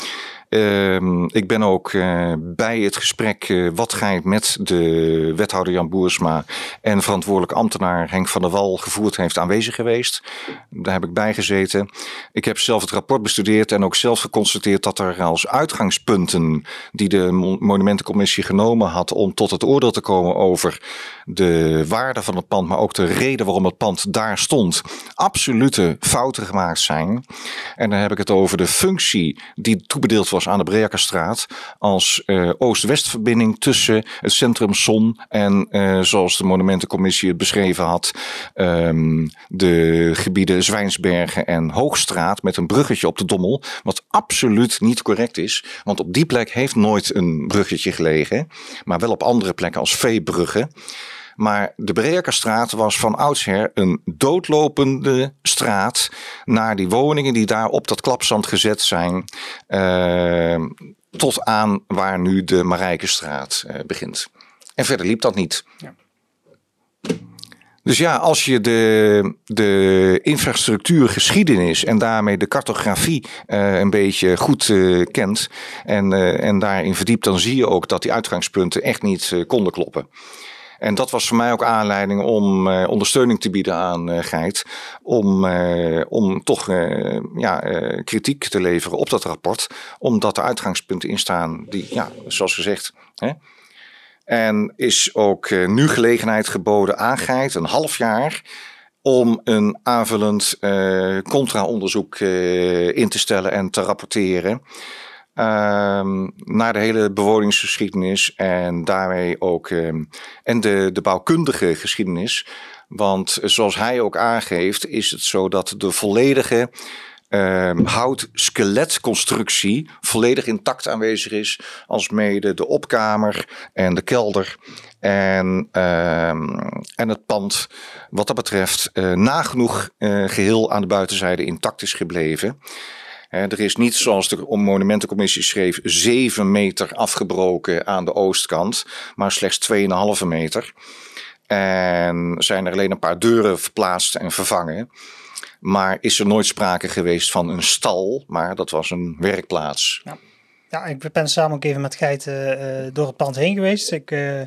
Uh, ik ben ook uh, bij het gesprek uh, wat gij met de wethouder Jan Boersma en verantwoordelijk ambtenaar Henk van der Wal gevoerd heeft aanwezig geweest. Daar heb ik bij gezeten. Ik heb zelf het rapport bestudeerd en ook zelf geconstateerd dat er als uitgangspunten die de monumentencommissie genomen had om tot het oordeel te komen over de waarde van het pand, maar ook de reden waarom het pand daar stond, absolute fouten gemaakt zijn. En dan heb ik het over de functie die toebedeeld was aan de Breakerstraat als uh, oost-west-verbinding tussen het centrum Zon en, uh, zoals de Monumentencommissie het beschreven had, um, de gebieden Zwijnsbergen en Hoogstraat met een bruggetje op de Dommel, wat absoluut niet correct is, want op die plek heeft nooit een bruggetje gelegen, maar wel op andere plekken als Veebrugge. Maar de Brekerstraat was van oudsher een doodlopende straat naar die woningen die daar op dat klapzand gezet zijn. Uh, tot aan waar nu de Marijkenstraat uh, begint. En verder liep dat niet. Ja. Dus ja, als je de, de infrastructuur, geschiedenis en daarmee de cartografie uh, een beetje goed uh, kent en, uh, en daarin verdiept, dan zie je ook dat die uitgangspunten echt niet konden kloppen. En dat was voor mij ook aanleiding om uh, ondersteuning te bieden aan uh, Geit. Om, uh, om toch ja, kritiek te leveren op dat rapport. Omdat er uitgangspunten in staan die, ja, zoals gezegd. Hè, en is ook nu gelegenheid geboden aan Geit, een half jaar om een aanvullend uh, contra-onderzoek in te stellen en te rapporteren. Um, naar de hele bewoningsgeschiedenis en daarmee ook um, en de, de bouwkundige geschiedenis. Want zoals hij ook aangeeft, is het zo dat de volledige um, hout-skeletconstructie volledig intact aanwezig is, als mede de opkamer en de kelder. En, en het pand, wat dat betreft, uh, nagenoeg uh, geheel aan de buitenzijde intact is gebleven er is niet, zoals de Monumentencommissie schreef, 7 meter afgebroken aan de oostkant, maar slechts 2,5 meter. En zijn er alleen een paar deuren verplaatst en vervangen. Maar is er nooit sprake geweest van een stal, maar dat was een werkplaats. Ja, ja ik ben samen ook even met Geiten uh, door het pand heen geweest. Ik, uh,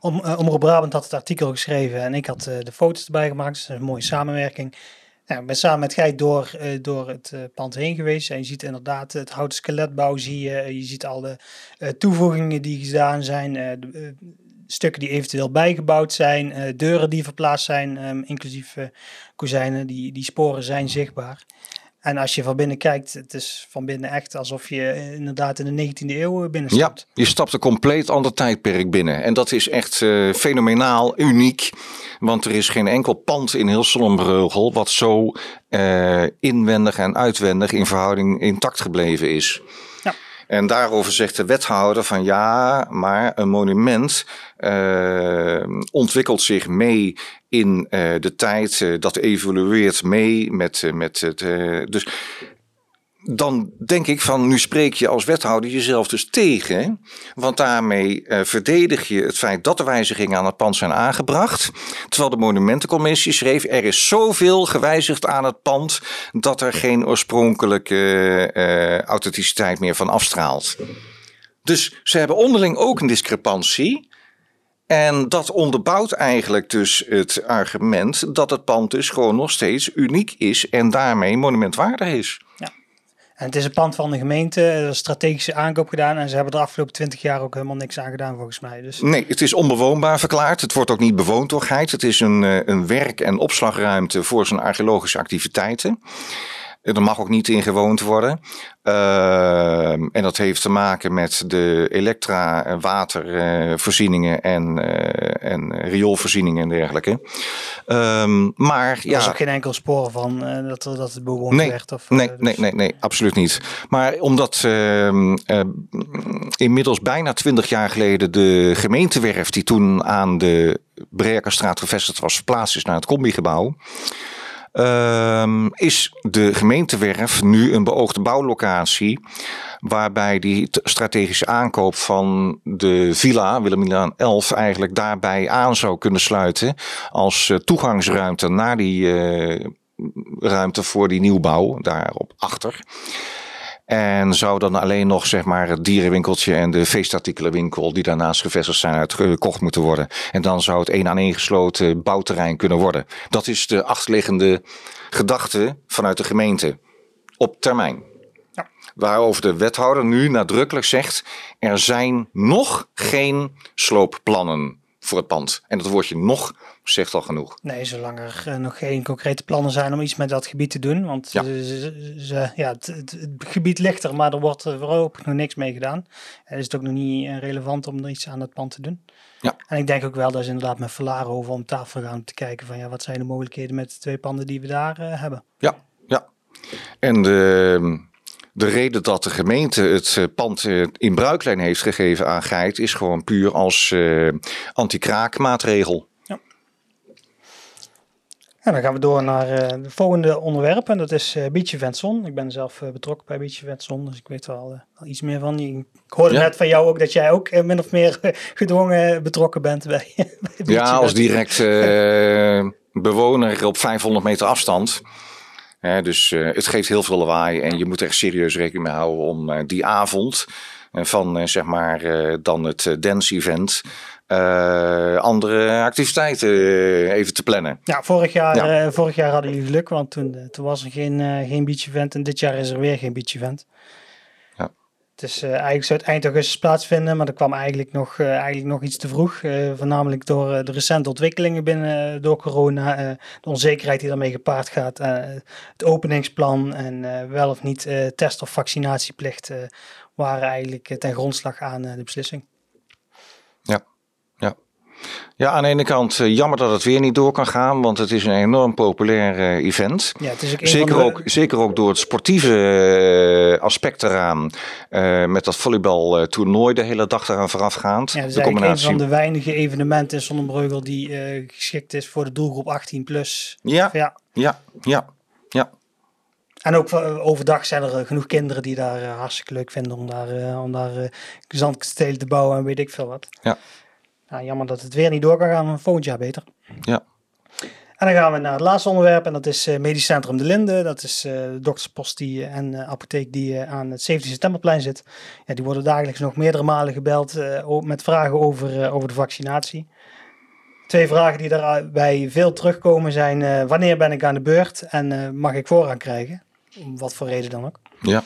om, uh, Brabant had het artikel geschreven en ik had de foto's erbij gemaakt. Dus een mooie samenwerking. Ja, ik ben samen met Geit door, uh, door het uh, pand heen geweest. En je ziet inderdaad het houten skeletbouw. Je, ziet al de uh, toevoegingen die gedaan zijn. Stukken die eventueel bijgebouwd zijn. deuren die verplaatst zijn. Um, inclusief kozijnen. Die, die sporen zijn zichtbaar. En als je van binnen kijkt, het is van binnen echt alsof je inderdaad in de 19e eeuw binnenstapt. Ja, je stapt een compleet ander tijdperk binnen. En dat is echt uh, fenomenaal, uniek. Want er is geen enkel pand in heel Zonnebreugel wat zo uh, inwendig en uitwendig in verhouding intact gebleven is. En daarover zegt de wethouder van ja, maar een monument uh, ontwikkelt zich mee in uh, de tijd. Uh, dat evolueert mee met, met het. dus dan denk ik van, nu spreek je als wethouder jezelf dus tegen. Want daarmee verdedig je het feit dat de wijzigingen aan het pand zijn aangebracht. Terwijl de monumentencommissie schreef, er is zoveel gewijzigd aan het pand dat er geen oorspronkelijke authenticiteit meer van afstraalt. Dus ze hebben onderling ook een discrepantie. En dat onderbouwt eigenlijk dus het argument dat het pand dus gewoon nog steeds uniek is en daarmee monumentwaardig is. Ja. En het is een pand van de gemeente, een strategische aankoop gedaan en ze hebben de afgelopen twintig jaar ook helemaal niks aan gedaan volgens mij. Dus... Nee, het is onbewoonbaar verklaard. Het wordt ook niet bewoond door Geit. Het is een, eh, een werk- en opslagruimte voor zijn archeologische activiteiten. Er mag ook niet in gewoond worden. Uh, en dat heeft te maken met de elektra, watervoorzieningen en, uh, en rioolvoorzieningen en dergelijke. Um, maar ja. Er is ook geen enkel spoor van uh, dat, dat het bewoond nee, werd? Of, nee, dus... nee, nee, nee, absoluut niet. Maar omdat ehm, inmiddels bijna twintig jaar geleden de gemeentewerf die toen aan de Brekerstraat gevestigd was, verplaatst is naar het combigebouw. Is de gemeentewerf nu een beoogde bouwlocatie waarbij die strategische aankoop van de villa Wilhelmina 11 eigenlijk daarbij aan zou kunnen sluiten als toegangsruimte naar die uh, ruimte voor die nieuwbouw daarop achter. En zou dan alleen nog zeg maar, het dierenwinkeltje en de feestartikelenwinkel die daarnaast gevestigd zijn uitgekocht moeten worden. En dan zou het één aan één gesloten bouwterrein kunnen worden. Dat is de achterliggende gedachte vanuit de gemeente op termijn. Ja. Waarover de wethouder nu nadrukkelijk zegt: er zijn nog geen sloopplannen voor het pand. En dat woordje nog zegt al genoeg. Nee, zolang er uh, nog geen concrete plannen zijn om iets met dat gebied te doen. Want ja. Ze, ze, ja, het, het, het, gebied ligt er, maar er wordt voorlopig nog niks mee gedaan. En is het ook nog niet relevant om er iets aan het pand te doen. Ja. En ik denk ook wel dat ze inderdaad met Verlaren over om tafel gaan om te kijken van ja, wat zijn de mogelijkheden met de twee panden die we daar uh, hebben. Ja, ja. En de de reden dat de gemeente het eh, pand eh, in bruiklijn heeft gegeven aan Geit is gewoon puur als uh, anti-kraakmaatregel. Ja. En dan gaan we door naar uh, het volgende onderwerp en dat is uh, Beach Eventson. Ik ben zelf uh, betrokken bij Beach Eventson, dus ik weet wel al iets meer van. Ik hoorde ja. net van jou ook dat jij ook min of meer gedwongen betrokken bent bij, bij Ja, als direct bewoner op 500 meter afstand. Hè, dus uh, het geeft heel veel lawaai en je moet er echt serieus rekening mee houden om uh, die avond uh, van zeg maar dan het dance event andere activiteiten even te plannen. Ja, vorig jaar, ja. vorig jaar hadden jullie geluk, want toen, toen was er geen, geen beach event en dit jaar is er weer geen beach event. Is uh, eigenlijk zou het eind augustus plaatsvinden, maar dat kwam eigenlijk nog, uh, eigenlijk nog iets te vroeg. Uh, voornamelijk door de recente ontwikkelingen binnen door corona, de onzekerheid die daarmee gepaard gaat, het openingsplan en wel of niet test- of vaccinatieplicht waren eigenlijk ten grondslag aan de beslissing. Ja, aan de ene kant uh, jammer dat het weer niet door kan gaan, want het is een enorm populair uh, event. Ja, het is ook zeker, de... ook, zeker ook door het sportieve uh, aspect eraan, met dat volleybaltoernooi de hele dag eraan voorafgaand. Ja, het is de combinatie... een van de weinige evenementen in Zonnebreugel die geschikt is voor de doelgroep 18 plus. Ja, ja, ja, ja. ja. En ook overdag zijn er genoeg kinderen die daar hartstikke leuk vinden om daar, om daar zandkastelen te bouwen en weet ik veel wat. Ja. Nou, jammer dat het weer niet door kan gaan, volgend jaar beter. Ja. En dan gaan we naar het laatste onderwerp en dat is uh, Medisch Centrum De Linde. Dat is uh, de dokterspost die, en uh, apotheek die aan het 17 septemberplein zit. Ja, die worden dagelijks nog meerdere malen gebeld met vragen over, over de vaccinatie. Twee vragen die daarbij veel terugkomen zijn wanneer ben ik aan de beurt en mag ik voorrang krijgen? Om wat voor reden dan ook. Ja.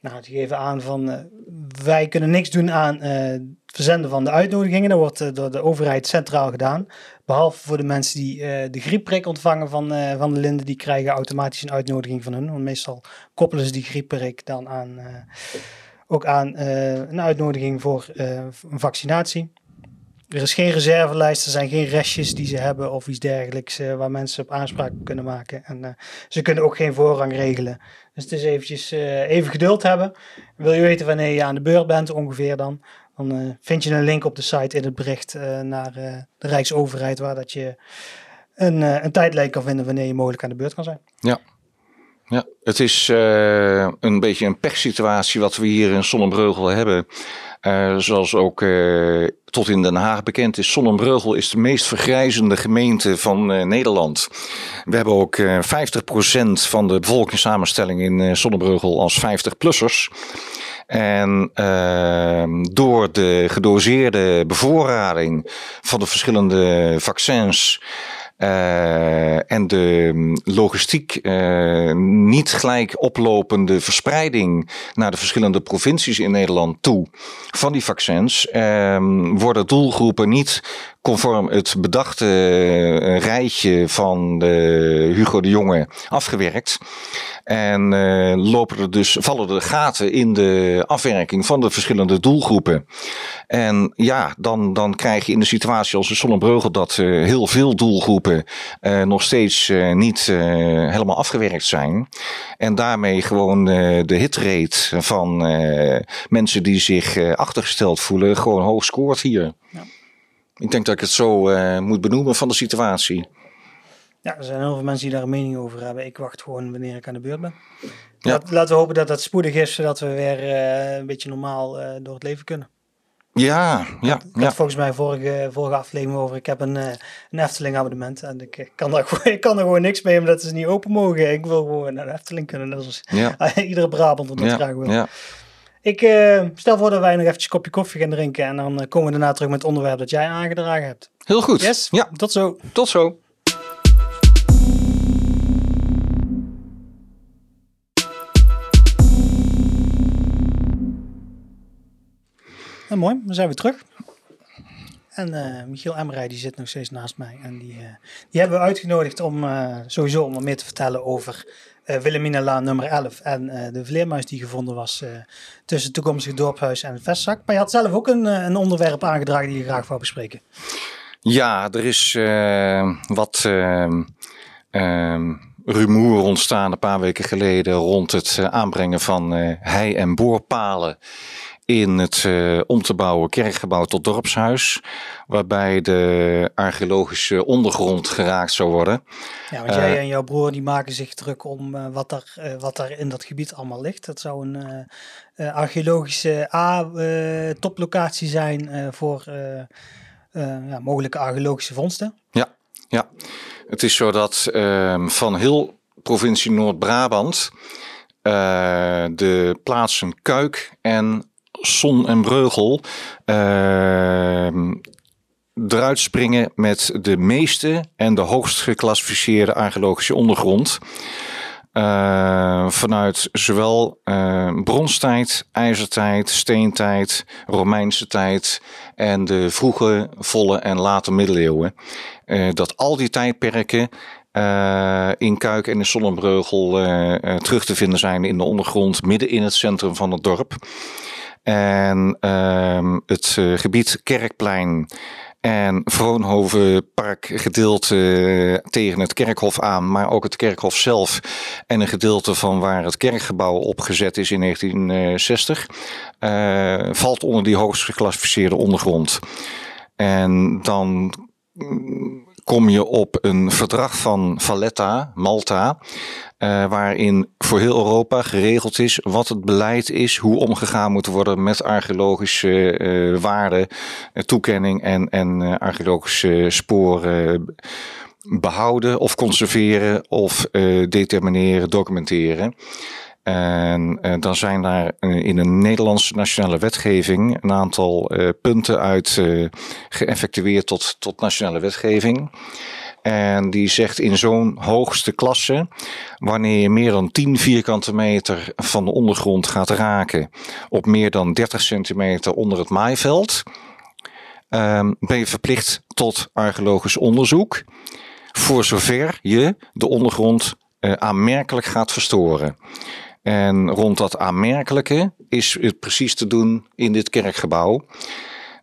Nou, die geven aan van wij kunnen niks doen aan verzenden van de uitnodigingen. Dat wordt uh, door de overheid centraal gedaan. Behalve voor de mensen die uh, de griepprik ontvangen van, uh, van de Linde. Die krijgen automatisch een uitnodiging van hun. Want meestal koppelen ze die griepprik dan aan, ook aan een uitnodiging voor een vaccinatie. Er is geen reservelijst, er zijn geen restjes die ze hebben of iets dergelijks waar mensen op aanspraak kunnen maken. En ze kunnen ook geen voorrang regelen. Dus het is eventjes even geduld hebben. Wil je weten wanneer je aan de beurt bent ongeveer dan? Dan uh, vind je een link op de site in het bericht uh, naar uh, de Rijksoverheid, waar dat je een, een tijdlijn kan vinden wanneer je mogelijk aan de beurt kan zijn. Ja. Ja, het is een beetje een pechsituatie wat we hier in Sonnenbreugel hebben. Zoals ook tot in Den Haag bekend is, Sonnenbreugel is de meest vergrijzende gemeente van Nederland. We hebben ook 50% van de bevolkingssamenstelling in Sonnenbreugel als 50-plussers. En uh, door de gedoseerde bevoorrading van de verschillende vaccins uh, en de mm, logistiek uh, niet gelijk oplopende verspreiding naar de verschillende provincies in Nederland toe van die vaccins, uh, worden doelgroepen niet conform het bedachte uh, rijtje van de Hugo de Jonge afgewerkt. En uh, lopen er dus, vallen er gaten in de afwerking van de verschillende doelgroepen. En ja, dan, dan krijg je in de situatie als de Zonnebreugel dat heel veel doelgroepen nog steeds niet helemaal afgewerkt zijn. En daarmee gewoon de hitrate van mensen die zich achtergesteld voelen gewoon hoog scoort hier. Ja. Ik denk dat ik het zo moet benoemen van de situatie. Ja, er zijn heel veel mensen die daar een mening over hebben. Ik wacht gewoon wanneer ik aan de beurt ben. Ja. laten we hopen dat dat spoedig is, zodat we weer uh, een beetje normaal uh, door het leven kunnen. Ja, ja. Ik, ja. volgens mij vorige, vorige aflevering over. Ik heb een, uh, een Efteling abonnement en ik kan, daar gewoon, ik kan er gewoon niks mee omdat ze niet open mogen. Ik wil gewoon naar de Efteling kunnen. Dat is ja. iedere Brabant dat ja. graag wil. Ja. Ik uh, stel voor dat wij nog eventjes een kopje koffie gaan drinken en dan komen we daarna terug met het onderwerp dat jij aangedragen hebt. Heel goed. Yes? Ja. Tot zo. Tot zo. Nou, mooi, dan zijn we terug. En uh, Michiel Emmerij die zit nog steeds naast mij. En die, uh, die hebben we uitgenodigd om uh, sowieso om meer te vertellen over Wilhelmina Laan nummer 11. En de vleermuis die gevonden was tussen het toekomstige dorphuis en het vestzak. Maar je had zelf ook een, een onderwerp aangedragen die je graag wou bespreken. Ja, er is wat ehm, ehm, rumoer ontstaan een paar weken geleden rond het aanbrengen van hei- en boorpalen in het uh, om te bouwen kerkgebouw tot dorpshuis. Waarbij de archeologische ondergrond geraakt zou worden. Ja, want jij uh, en jouw broer die maken zich druk om uh, wat, er, wat er in dat gebied allemaal ligt. Dat zou een archeologische A-toplocatie zijn voor ja, mogelijke archeologische vondsten. Ja, ja, het is zo dat ehm, van heel provincie Noord-Brabant de plaatsen Kuik en Son en Breugel uh, eruit springen met de meeste en de hoogst geclassificeerde archeologische ondergrond. Uh, vanuit zowel uh, bronstijd, ijzertijd, steentijd, Romeinse tijd en de vroege, volle en late middeleeuwen. Uh, dat al die tijdperken in Kuik en in Sonnenbreugel terug te vinden zijn in de ondergrond, midden in het centrum van het dorp. En uh, het uh, gebied Kerkplein en Vroonhoven Park gedeelte tegen het kerkhof aan, maar ook het kerkhof zelf en een gedeelte van waar het kerkgebouw opgezet is in 1960, uh, eh, valt onder die hoogst geclassificeerde ondergrond. En dan kom je op een verdrag van Valletta, Malta, uh, waarin voor heel Europa geregeld is wat het beleid is, hoe omgegaan moet worden met archeologische uh, waarden, uh, toekenning en, en archeologische sporen behouden of conserveren of determineren, documenteren. En uh, dan zijn daar in een Nederlandse nationale wetgeving een aantal uh, punten uit geëffectueerd tot, tot nationale wetgeving. En die zegt in zo'n hoogste klasse, wanneer je meer dan 10 vierkante meter van de ondergrond gaat raken op meer dan 30 centimeter onder het maaiveld, um, ben je verplicht tot archeologisch onderzoek. Voor zover je de ondergrond aanmerkelijk gaat verstoren. En rond dat aanmerkelijke is het precies te doen in dit kerkgebouw.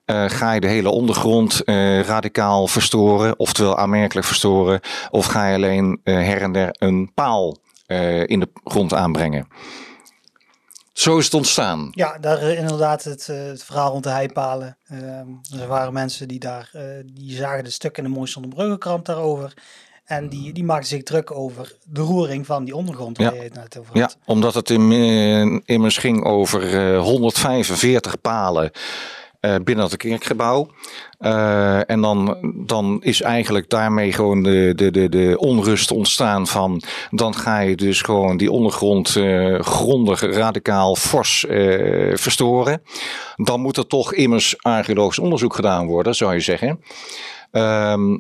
Uh, ga je de hele ondergrond uh, radicaal verstoren, oftewel aanmerkelijk verstoren, of ga je alleen uh, her en der een paal in de grond aanbrengen? Zo is het ontstaan. Ja, daar inderdaad het, het verhaal rond de heipalen. Ehm, er waren mensen die daar, die zagen de stukken in de Mooiste Bruggenkrant daarover. En die, die maakte zich druk over de roering van die ondergrond waar Ja. je het net over Ja, had. omdat het in, eh, immers ging over eh, 145 palen eh, binnen het kerkgebouw. Eh, en dan, dan is eigenlijk daarmee gewoon de, de, de, de onrust ontstaan van... dan ga je dus gewoon die ondergrond eh, grondig, radicaal, fors eh, verstoren. Dan moet er toch immers archeologisch onderzoek gedaan worden, zou je zeggen. Ehm,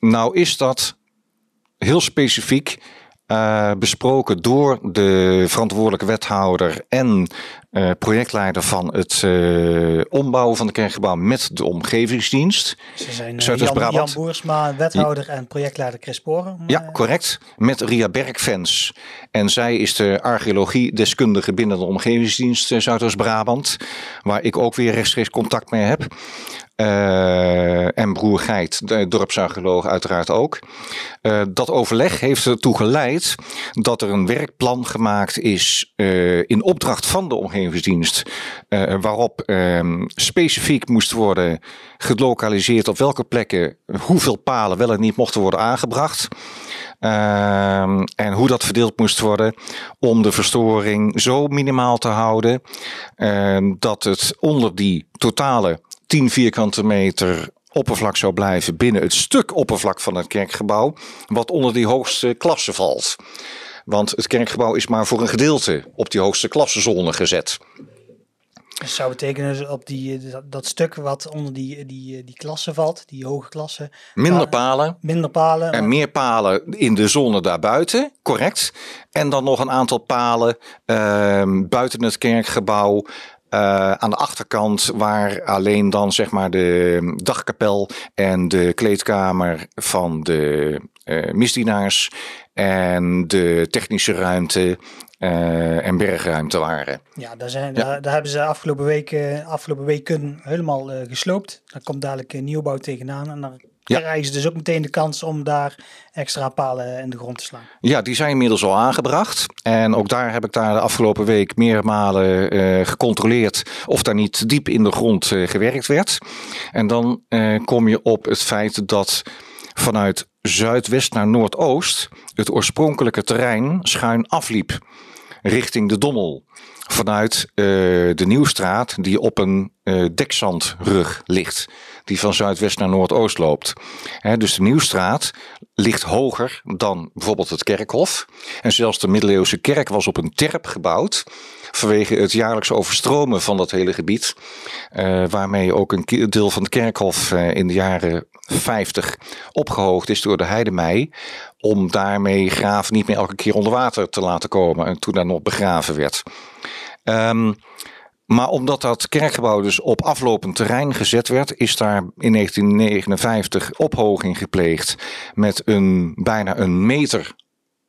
nou is dat heel specifiek eh, besproken door de verantwoordelijke wethouder en eh, projectleider van het eh, ombouwen van het kerkgebouw met de omgevingsdienst. Ze zijn Jan. Jan Boersma, wethouder en projectleider Chris Sporen. Ja, correct. Met Ria Bergfans. En zij is de archeologie-deskundige binnen de omgevingsdienst Zuidoost-Brabant. Waar ik ook weer rechtstreeks contact mee heb. Eh, en broer Geit, de dorpsarcheoloog uiteraard ook. Eh, dat overleg heeft ertoe geleid dat er een werkplan gemaakt is eh, in opdracht van de omgevingsdienst. waarop ehm, specifiek moest worden gelokaliseerd op welke plekken hoeveel palen wel en niet mochten worden aangebracht. Ehm, en hoe dat verdeeld moest worden om de verstoring zo minimaal te houden ehm, dat het onder die totale 10 vierkante meter oppervlak zou blijven binnen het stuk oppervlak van het kerkgebouw, wat onder die hoogste klasse valt. Want het kerkgebouw is maar voor een gedeelte op die hoogste klassenzone gezet. Dat zou betekenen dus op die, dat, stuk wat onder die, die, die klasse valt, die hoge klasse, Minder palen minder palen. en meer palen in de zone daarbuiten, correct. En dan nog een aantal palen ehm, buiten het kerkgebouw. Eh, aan de achterkant, waar alleen dan zeg maar de dagkapel en de kleedkamer van de eh, misdienaars en de technische ruimte eh, en bergruimte waren. Ja, daar, zijn, Ja. Daar, daar hebben ze afgelopen week, afgelopen weken helemaal gesloopt. Daar komt dadelijk een nieuwbouw tegenaan. En dan Ja. krijgen ze dus ook meteen de kans om daar extra palen in de grond te slaan. Ja, die zijn inmiddels al aangebracht. En ook daar heb ik daar de afgelopen week meerdere malen eh, gecontroleerd of daar niet diep in de grond eh, gewerkt werd. En dan eh, kom je op het feit dat vanuit zuidwest naar noordoost het oorspronkelijke terrein schuin afliep richting de Dommel. Vanuit de Nieuwstraat die op een dekzandrug ligt. Die van zuidwest naar noordoost loopt. Dus de Nieuwstraat ligt hoger dan bijvoorbeeld het kerkhof. En zelfs de middeleeuwse kerk was op een terp gebouwd. Vanwege het jaarlijks overstromen van dat hele gebied. eh, waarmee ook een deel van het kerkhof eh, in de jaren 50 opgehoogd is door de Heidemei. Om daarmee graven niet meer elke keer onder water te laten komen. En toen daar nog begraven werd. Ehm, maar omdat dat kerkgebouw dus op aflopend terrein gezet werd, is daar in 1959 ophoging gepleegd met een bijna een meter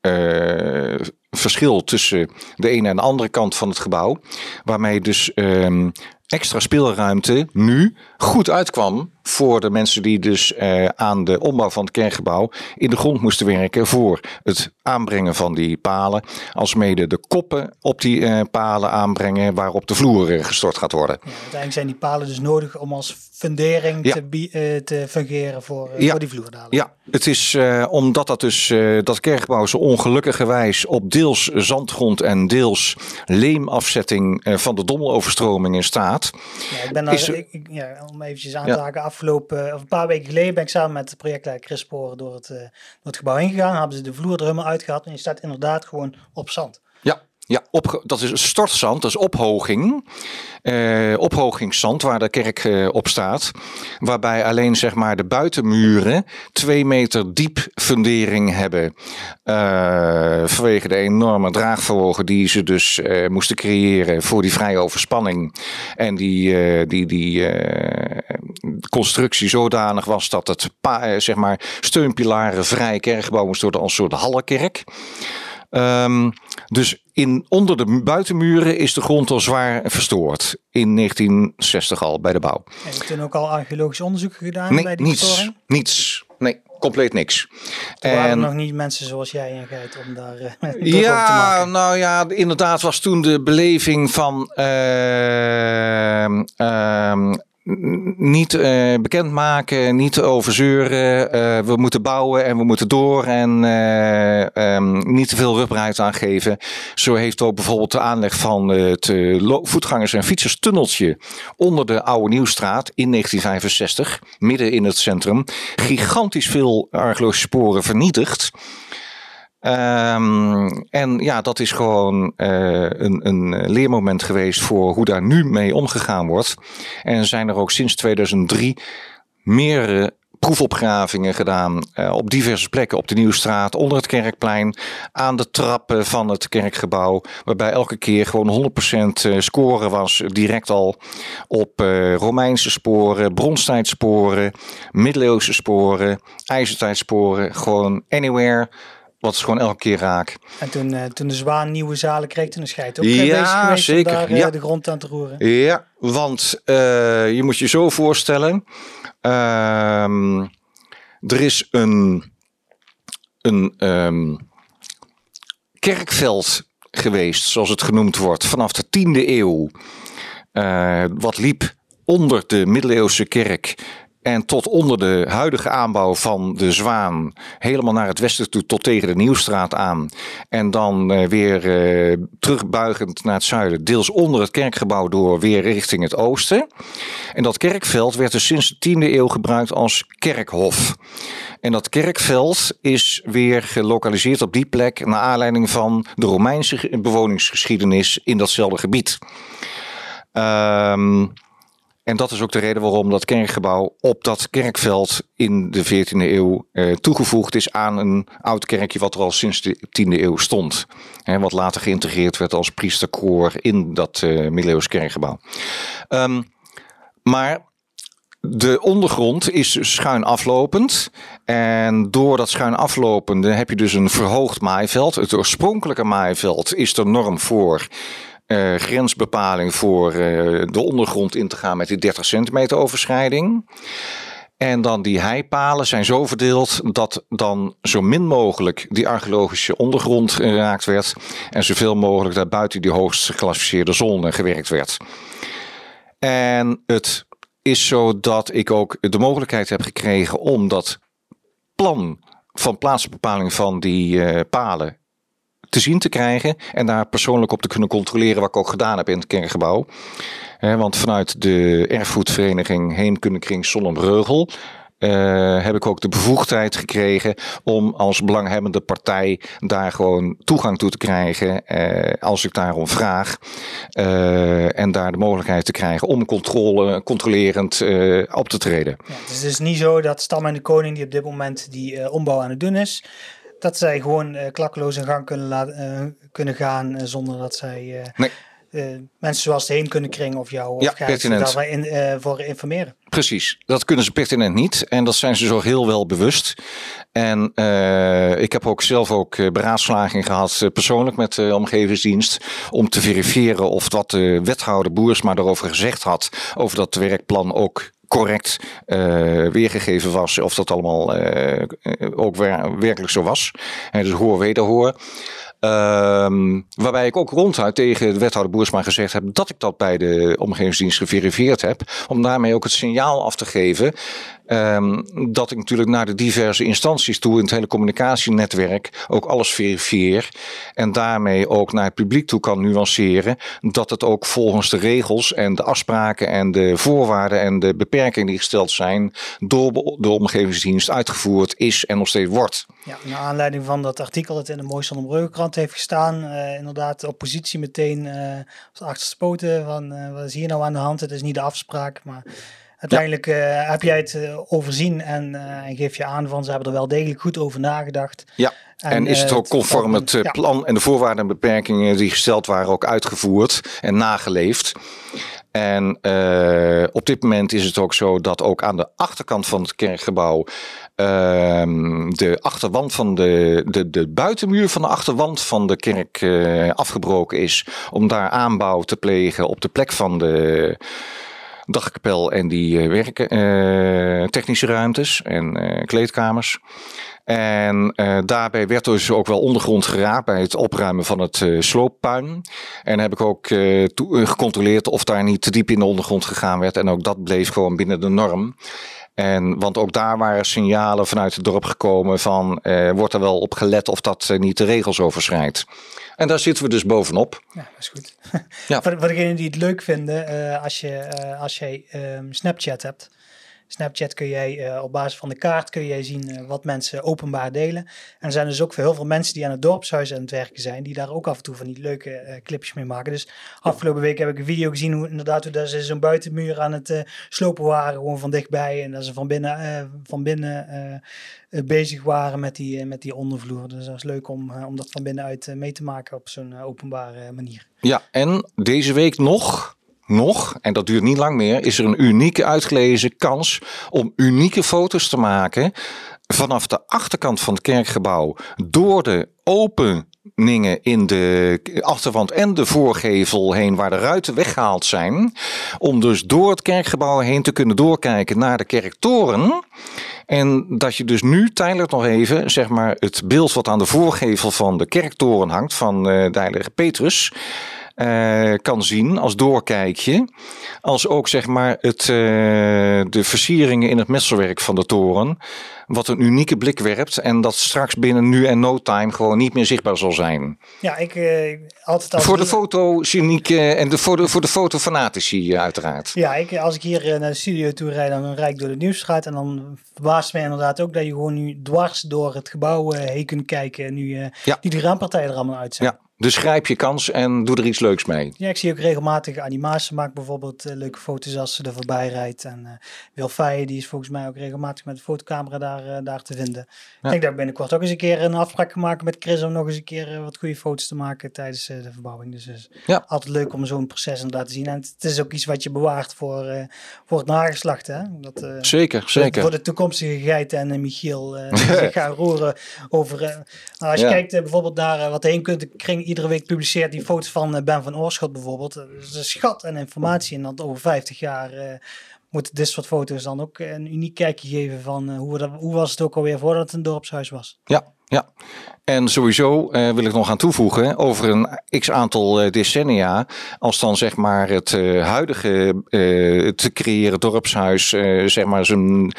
eh, verschil tussen de ene en de andere kant van het gebouw. Waarmee dus ehm, extra speelruimte nu goed uitkwam voor de mensen die dus eh, aan de ombouw van het kerkgebouw in de grond moesten werken voor het aanbrengen van die palen. Alsmede de koppen op die eh, palen aanbrengen waarop de vloer eh, gestort gaat worden. Ja, uiteindelijk zijn die palen dus nodig om als fundering Ja. te, te fungeren voor, Ja. voor die vloer dadelijk. Ja, het is omdat dat dus dat kerkgebouw zo ongelukkigerwijs op deels zandgrond en deels leemafzetting van de dommeloverstromingen staat. Ja, ik ben daar, Is ik, ja, om eventjes aan te haken, afgelopen, of een paar weken geleden ben ik samen met de projectleider Chris Sporen door het, eh, het gebouw heen gegaan. Hebben ze de vloer er helemaal uitgehaald en je staat inderdaad gewoon op zand. Ja, opge- dat is stortzand, dat is ophoging. Eh, ophogingszand waar de kerk eh, op staat. Waarbij alleen zeg maar de buitenmuren twee meter diep fundering hebben. Eh, vanwege de enorme draagvermogen die ze dus eh, moesten creëren voor die vrije overspanning. En die, die, die constructie zodanig was dat het zeg maar steunpilaren vrij kerkgebouw moest worden als een soort hallenkerk. Ehm, dus in, onder de buitenmuren is de grond al zwaar verstoord. In 1960 al bij de bouw. Heb je toen ook al archeologisch onderzoek gedaan Nee, bij die niets. verstoring? Niets. Nee, compleet niks. Toen waren er En- nog niet mensen zoals jij en Geit om daar druk over te Ja, maken. nou ja, inderdaad was toen de beleving van ehm, ehm, niet uh, bekendmaken, niet overzeuren. Uh, we moeten bouwen en we moeten door en uh, um, niet te veel rugbaarheid aangeven. Zo heeft ook bijvoorbeeld de aanleg van het voetgangers- en fietserstunneltje onder de Oude Nieuwstraat in 1965, midden in het centrum, gigantisch veel archeologische sporen vernietigd. Um, en ja, dat is gewoon uh, een, een leermoment geweest voor hoe daar nu mee omgegaan wordt. En zijn er ook sinds 2003 meerdere proefopgravingen gedaan uh, op diverse plekken op de Nieuwstraat, onder het kerkplein, aan de trappen van het kerkgebouw, waarbij elke keer gewoon 100% eh, scoren was, direct al op Romeinse sporen, bronstijdsporen, middeleeuwse sporen, ijzertijdsporen, gewoon anywhere wat is gewoon elke keer raak. En toen, uh, toen de zwaan nieuwe zalen kreeg, toen is ook eh, ja, geweest zeker. om daar uh, ja. de grond aan te roeren. Ja, want uh, je moet je zo voorstellen. Uh, er is een, een um, kerkveld geweest, zoals het genoemd wordt, vanaf de 10e eeuw. wat liep onder de middeleeuwse kerk en tot onder de huidige aanbouw van de Zwaan, helemaal naar het westen toe, tot tegen de Nieuwstraat aan. En dan uh, weer uh, terugbuigend naar het zuiden, deels onder het kerkgebouw door, weer richting het oosten. En dat kerkveld werd dus sinds de 10e eeuw gebruikt als kerkhof. En dat kerkveld is weer gelokaliseerd op die plek naar aanleiding van de Romeinse bewoningsgeschiedenis in datzelfde gebied. Um, en dat is ook de reden waarom dat kerkgebouw op dat kerkveld in de 14e eeuw eh, toegevoegd is aan een oud kerkje wat er al sinds de 10e eeuw stond. Hè, wat later geïntegreerd werd als priesterkoor in dat uh, middeleeuws kerkgebouw. Um, maar de ondergrond is schuin aflopend. En door dat schuin aflopende heb je dus een verhoogd maaiveld. Het oorspronkelijke maaiveld is er norm voor uh, grensbepaling voor uh, de ondergrond in te gaan met die 30 centimeter overschrijding. En dan die heipalen zijn zo verdeeld dat dan zo min mogelijk die archeologische ondergrond geraakt werd. En zoveel mogelijk daar buiten die hoogst geclassificeerde zone gewerkt werd. En het is zo dat ik ook de mogelijkheid heb gekregen om dat plan van plaatsbepaling van die uh, palen te zien te krijgen en daar persoonlijk op te kunnen controleren, wat ik ook gedaan heb in het kerkgebouw. want vanuit de erfgoedvereniging Heemkundekring Zonnebreugel uh, heb ik ook de bevoegdheid gekregen om als belanghebbende partij daar gewoon toegang toe te krijgen uh, als ik daarom vraag. Uh, en daar de mogelijkheid te krijgen om controle, controlerend op te treden. Ja, dus het is niet zo dat Stam en de Koning die op dit moment die ombouw aan het doen is, dat zij gewoon uh, klakkeloos in gang kunnen, laten, uh, kunnen gaan uh, zonder dat zij nee. mensen zoals de heen kunnen kringen of jou of ja, pertinent. daar in, voor informeren. Precies, dat kunnen ze pertinent niet en dat zijn ze zo heel wel bewust. En ik heb ook zelf ook beraadslaging gehad persoonlijk met de omgevingsdienst om te verifiëren of wat de wethouder Boersma daarover gezegd had over dat werkplan ook correct uh, weergegeven was. Of dat allemaal uh, ook wer werkelijk zo was. En dus hoor wederhoor. Um, waarbij ik ook ronduit tegen de wethouder Boersma gezegd heb dat ik dat bij de omgevingsdienst geverifieerd heb. Om daarmee ook het signaal af te geven um, dat ik natuurlijk naar de diverse instanties toe in het hele communicatienetwerk ook alles verifieer. En daarmee ook naar het publiek toe kan nuanceren dat het ook volgens de regels en de afspraken en de voorwaarden en de beperkingen die gesteld zijn door de omgevingsdienst uitgevoerd is en nog steeds wordt. Ja, naar aanleiding van dat artikel dat in de Mooiste Breukenkrant heeft gestaan, uh, inderdaad de oppositie meteen uh, als achterste poten van uh, wat is hier nou aan de hand? Het is niet de afspraak, maar Uiteindelijk uh, heb jij het uh, overzien en, uh, en, geef je aan van ze hebben er wel degelijk goed over nagedacht. Ja, en, en is het ook conform het plan en de voorwaarden en beperkingen die gesteld waren ook uitgevoerd en nageleefd. En op dit moment is het ook zo dat ook aan de achterkant van het kerkgebouw ehm, de achterwand van de, de, de buitenmuur van de achterwand van de kerk afgebroken is. Om daar aanbouw te plegen op de plek van de dagkapel en die uh, werken, uh, technische ruimtes en uh, kleedkamers. En daarbij werd dus ook wel ondergrond geraakt bij het opruimen van het uh, slooppuin. En heb ik ook gecontroleerd of daar niet te diep in de ondergrond gegaan werd. En ook dat bleef gewoon binnen de norm. En, want ook daar waren signalen vanuit het dorp gekomen van wordt er wel op gelet of dat niet de regels overschrijdt. En daar zitten we dus bovenop. Ja, dat is goed. ja. voor, voor degenen die het leuk vinden, als, je, als jij um, Snapchat hebt, Snapchat kun jij uh, op basis van de kaart kun jij zien uh, wat mensen openbaar delen. En er zijn dus ook heel veel mensen die aan het dorpshuis aan het werken zijn, die daar ook af en toe van die leuke uh, clipjes mee maken. Dus afgelopen week heb ik een video gezien hoe inderdaad hoe dat ze zo'n buitenmuur aan het slopen waren, gewoon van dichtbij. En dat ze van binnen, van binnen bezig waren met die, met die ondervloer. Dus dat is leuk om, om dat van binnenuit mee te maken op zo'n openbare manier. Ja, en deze week nog nog, en dat duurt niet lang meer, is er een unieke uitgelezen kans om unieke foto's te maken vanaf de achterkant van het kerkgebouw door de openingen in de achterwand en de voorgevel heen waar de ruiten weggehaald zijn. Om dus door het kerkgebouw heen te kunnen doorkijken naar de kerktoren. En dat je dus nu tijdelijk nog even, zeg maar, het beeld wat aan de voorgevel van de kerktoren hangt van uh, de heilige Petrus uh, kan zien als doorkijkje. Als ook zeg maar het, uh, de versieringen in het messelwerk van de toren. Wat een unieke blik werpt. En dat straks binnen nu en no time gewoon niet meer zichtbaar zal zijn. Ja, ik uh, altijd al. Voor de fotogeniek en de, voor, de, voor de fotofanatici uiteraard. Ja, ik, als ik hier naar de studio toe rijd, dan rijd ik door de nieuwsstraat. En dan verbaast mij inderdaad ook dat je gewoon nu dwars door het gebouw heen kunt kijken. Nu ja. die de raampartijen er allemaal uit zijn. Ja. Dus grijp je kans en doe er iets leuks mee. Ja, ik zie ook regelmatig animaties maakt bijvoorbeeld uh, leuke foto's als ze er voorbij rijdt. En uh, die is volgens mij ook regelmatig met de fotocamera daar, uh, daar te vinden. Ik denk dat ik binnenkort ook eens een keer een afspraak maken met Chris om nog eens een keer wat goede foto's te maken tijdens de verbouwing. Dus, dus ja. altijd leuk om zo'n proces te laten zien. En het is ook iets wat je bewaart voor, voor het nageslacht. Hè? Dat, zeker, zeker. Voor de toekomstige geiten en Michiel zich gaan roeren over... nou, als je kijkt bijvoorbeeld naar wat heen kunt kring iedere week publiceert die foto's van eh, Ben van Oorschot bijvoorbeeld. Dat is een schat en informatie. En dat over 50 jaar uh, moeten dit soort foto's dan ook een uniek kijkje geven van uh, hoe, dat, hoe was het ook alweer voordat het een dorpshuis was. Ja, ja, en sowieso uh, wil ik nog aan toevoegen, over een x aantal uh, decennia, als dan zeg maar het uh, huidige te creëren dorpshuis, zeg maar zijn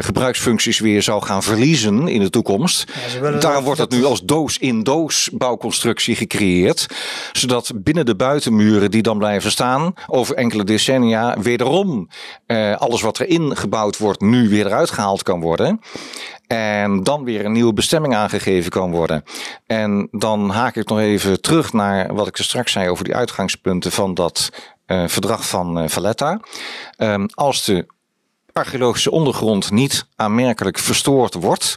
gebruiksfuncties weer zou gaan verliezen in de toekomst. Ja, Daar wordt het nu als doos-in-doos bouwconstructie gecreëerd, zodat binnen de buitenmuren die dan blijven staan, over enkele decennia wederom alles wat erin gebouwd wordt nu weer eruit gehaald kan worden. En dan weer een nieuwe bestemming aangegeven kan worden. En dan haak ik nog even terug naar wat ik er straks zei over die uitgangspunten van dat uh, verdrag van uh, Valletta. Um, als de archeologische ondergrond niet aanmerkelijk verstoord wordt,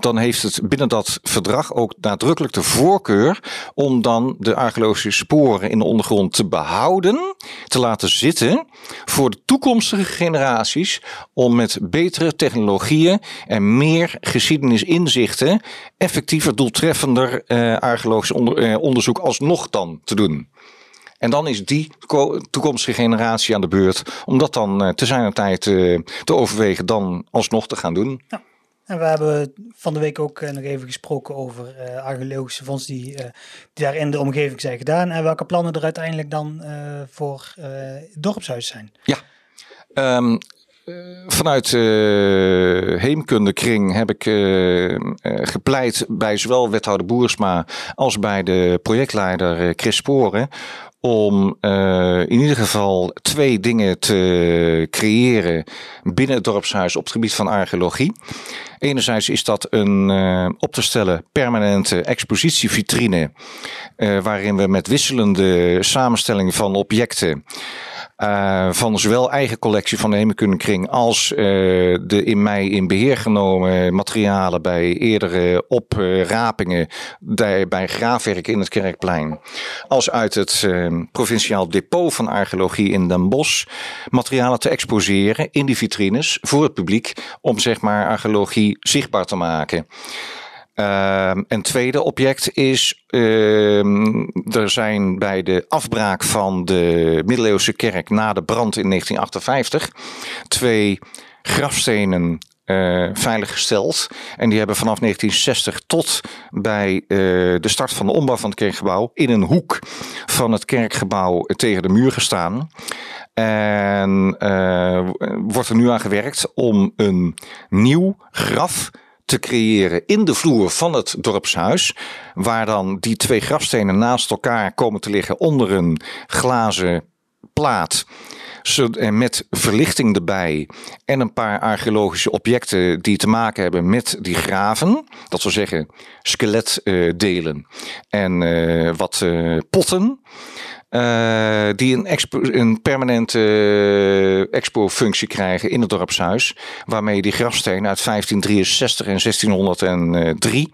dan heeft het binnen dat verdrag ook nadrukkelijk de voorkeur om dan de archeologische sporen in de ondergrond te behouden, te laten zitten voor de toekomstige generaties om met betere technologieën en meer geschiedenisinzichten effectiever, doeltreffender uh, archeologisch uh, onderzoek alsnog dan te doen. En dan is die toekomstige generatie aan de beurt om dat dan uh, te zijn tijd uh, te overwegen, dan alsnog te gaan doen. Ja. En we hebben van de week ook uh, nog even gesproken over archeologische fondsen die, die daar in de omgeving zijn gedaan. En welke plannen er uiteindelijk dan voor het dorpshuis zijn. Ja, um, vanuit de Heemkundekring heb ik gepleit bij zowel wethouder Boersma als bij de projectleider Chris Sporen om uh, in ieder geval twee dingen te creëren binnen het dorpshuis op het gebied van archeologie. Enerzijds is dat een uh, op te stellen permanente expositievitrine, uh, waarin we met wisselende samenstelling van objecten uh, van zowel eigen collectie van de Hemekundenkring als uh, de in mei in beheer genomen materialen bij eerdere oprapingen bij graafwerk in het Kerkplein. Als uit het uh, provinciaal depot van archeologie in Den Bosch materialen te exposeren in die vitrines voor het publiek om zeg maar archeologie zichtbaar te maken. Um, een tweede object is, um, er zijn bij de afbraak van de middeleeuwse kerk na de brand in 1958 twee grafstenen uh, veiliggesteld. En die hebben vanaf 1960 tot bij uh, de start van de ombouw van het kerkgebouw in een hoek van het kerkgebouw tegen de muur gestaan. En uh, wordt er nu aan gewerkt om een nieuw graf te creëren in de vloer van het dorpshuis. Waar dan die twee grafstenen naast elkaar komen te liggen onder een glazen plaat met verlichting erbij en een paar archeologische objecten die te maken hebben met die graven. Dat wil zeggen skeletdelen en uh, wat uh, potten. Uh, die een, een permanente uh, expo-functie krijgen in het dorpshuis. Waarmee die grafstenen uit 1563 en 1603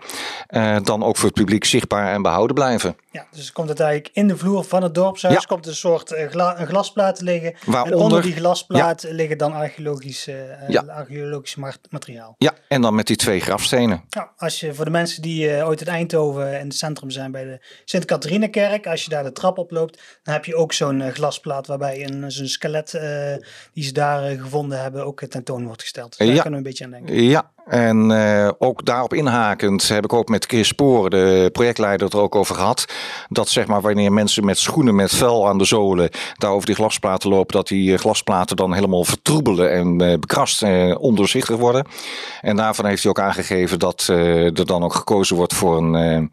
uh, dan ook voor het publiek zichtbaar en behouden blijven. Ja, dus komt het eigenlijk in de vloer van het dorpshuis. Ja. komt een soort gla een glasplaat te liggen. Waaronder, en onder die glasplaat ja. liggen dan archeologisch, ja. archeologisch materiaal. Ja, en dan met die twee grafstenen. Ja, als je voor de mensen die ooit in Eindhoven in het centrum zijn bij de Sint-Katharinekerk. Als je daar de trap oploopt dan heb je ook zo'n uh, glasplaat waarbij een zo'n skelet uh, die ze daar uh, gevonden hebben ook tentoon wordt gesteld. Dus daar ja. kunnen we een beetje aan denken. Ja, en uh, ook daarop inhakend heb ik ook met Chris Spoor, de projectleider, het er ook over gehad. Dat zeg maar wanneer mensen met schoenen met vel aan de zolen daar over die glasplaten lopen, dat die glasplaten dan helemaal vertroebelen en uh, bekrast en ondoorzichtig worden. En daarvan heeft hij ook aangegeven dat er dan ook gekozen wordt voor een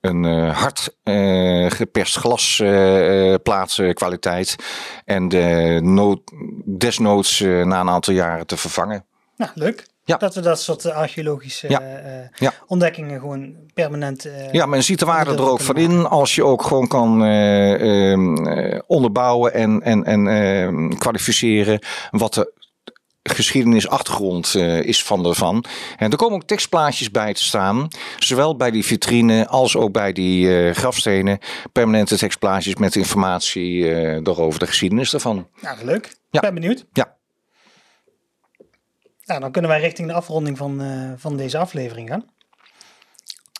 een hard uh, geperst glas plaatskwaliteit. en de nood, desnoods na een aantal jaren te vervangen. Nou, leuk. Ja. Dat we dat soort archeologische ja. ja. ontdekkingen gewoon permanent. ja, men ziet de waarde er ook van in als je ook gewoon kan ehm, onderbouwen en, en, en ehm, kwalificeren wat de geschiedenisachtergrond uh, is van ervan. En er komen ook tekstplaatjes bij te staan. Zowel bij die vitrine als ook bij die uh, grafstenen. Permanente tekstplaatjes met informatie uh, over de geschiedenis ervan. Nou, leuk. Ja. Ben benieuwd. Ja. Nou, dan kunnen wij richting de afronding van, van deze aflevering gaan.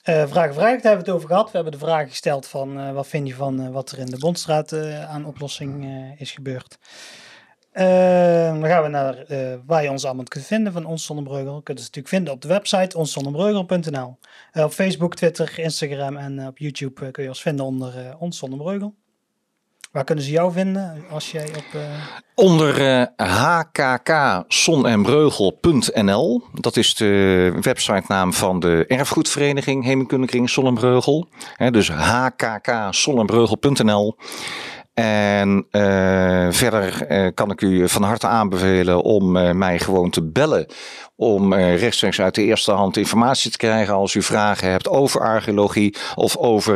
Uh, vragen vrijdag hebben we het over gehad. We hebben de vraag gesteld van uh, wat vind je van wat er in de Bondstraat aan oplossing is gebeurd. Dan gaan we naar waar je ons allemaal kunt vinden van Ons Zonnebreugel. Je kunt het natuurlijk vinden op de website onszonnebreugel.nl. Uh, op Facebook, Twitter, Instagram en op YouTube kun je ons vinden onder Ons Zonnebreugel. Waar kunnen ze jou vinden als jij op... Onder hkkzonnenbreugel.nl. Dat is de websitenaam van de erfgoedvereniging Hemenkundekring Zonnebreugel. dus hkkzonnenbreugel.nl. En uh, verder uh, kan ik u van harte aanbevelen om uh, mij gewoon te bellen. Om rechtstreeks uit de eerste hand informatie te krijgen als u vragen hebt over archeologie of over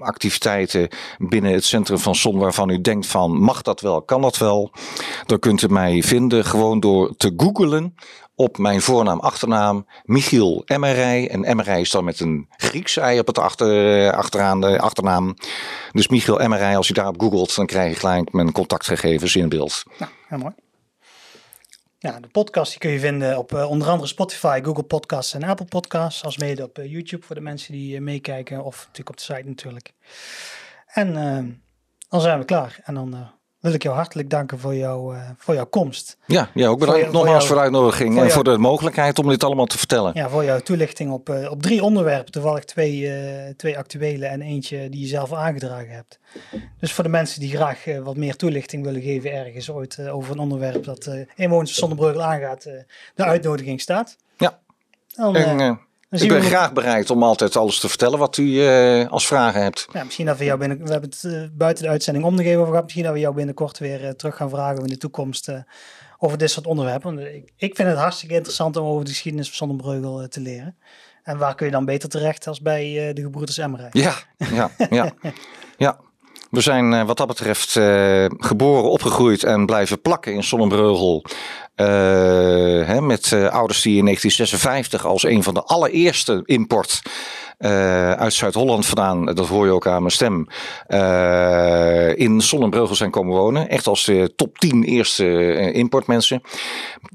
activiteiten binnen het centrum van Zon waarvan u denkt van mag dat wel, kan dat wel. Dan kunt u mij vinden gewoon door te googlen op mijn voornaam, achternaam, Michiel Emmerij. En Emmerij is dan met een Grieks ei op het achter, achteraan de achternaam. Dus Michiel Emmerij, als je daarop googelt, dan krijg je gelijk mijn contactgegevens in beeld. Nou, heel mooi. Ja, de podcast die kun je vinden op uh, onder andere Spotify, Google Podcasts en Apple Podcasts. Als mede op uh, YouTube voor de mensen die meekijken. Of natuurlijk op de site natuurlijk. En dan zijn we klaar. En dan wil ik jou hartelijk danken voor, jou, uh, voor jouw komst. Ja, ja ook bedankt voor, nogmaals voor, voor de uitnodiging voor en voor de mogelijkheid om dit allemaal te vertellen. Ja, voor jouw toelichting op, uh, op drie onderwerpen. Toevallig twee, uh, twee actuele en eentje die je zelf aangedragen hebt. Dus voor de mensen die graag wat meer toelichting willen geven ergens ooit over een onderwerp dat inwoners zonder Breugel aangaat, de uitnodiging staat. Ja. Dan, en, ik ben graag bereid om altijd alles te vertellen wat u uh, als vragen hebt. Ja, misschien dat we jou binnen, we hebben het uh, buiten de uitzending om gehad. Misschien dat we jou binnenkort weer uh, terug gaan vragen in de toekomst over dit soort onderwerpen. Ik, ik, vind het hartstikke interessant om over de geschiedenis van Zonnebreugel te leren. En waar kun je dan beter terecht als bij de gebroeders Emmerij? Ja, ja, ja. ja. We zijn wat dat betreft geboren, opgegroeid en blijven plakken in Zonnebreugel. Uh, hè, met uh, ouders die in 1956 als een van de allereerste import uh, uit Zuid-Holland vandaan, dat hoor je ook aan mijn stem, in Zonnebreugel zijn komen wonen. Echt als de top 10 eerste importmensen.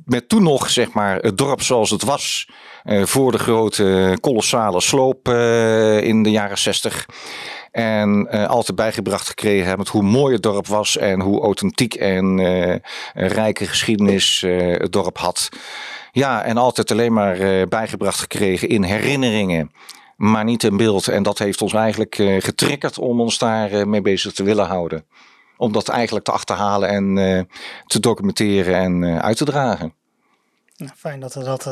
Met toen nog zeg maar het dorp zoals het was voor de grote kolossale sloop in de jaren 60. En uh, altijd bijgebracht gekregen hebben hoe mooi het dorp was en hoe authentiek en uh, rijke geschiedenis uh, het dorp had. Ja, en altijd alleen maar bijgebracht gekregen in herinneringen, maar niet in beeld. En dat heeft ons eigenlijk getriggerd om ons daar mee bezig te willen houden. Om dat eigenlijk te achterhalen en te documenteren en uit te dragen. Nou, fijn dat we dat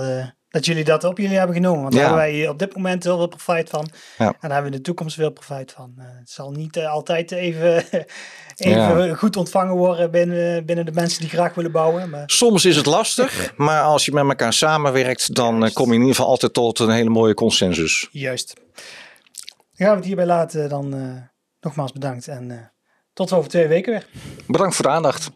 dat jullie dat op jullie hebben genomen. Want daar hebben wij op dit moment heel veel profijt van. Ja. En daar hebben we in de toekomst veel profijt van. Uh, het zal niet uh, altijd even, even goed ontvangen worden binnen, binnen de mensen die graag willen bouwen. Maar... Soms is het lastig, maar als je met elkaar samenwerkt, dan Juist. kom je in ieder geval altijd tot een hele mooie consensus. Juist. Dan gaan we het hierbij laten. Dan uh, nogmaals bedankt en tot over twee weken weer. Bedankt voor de aandacht.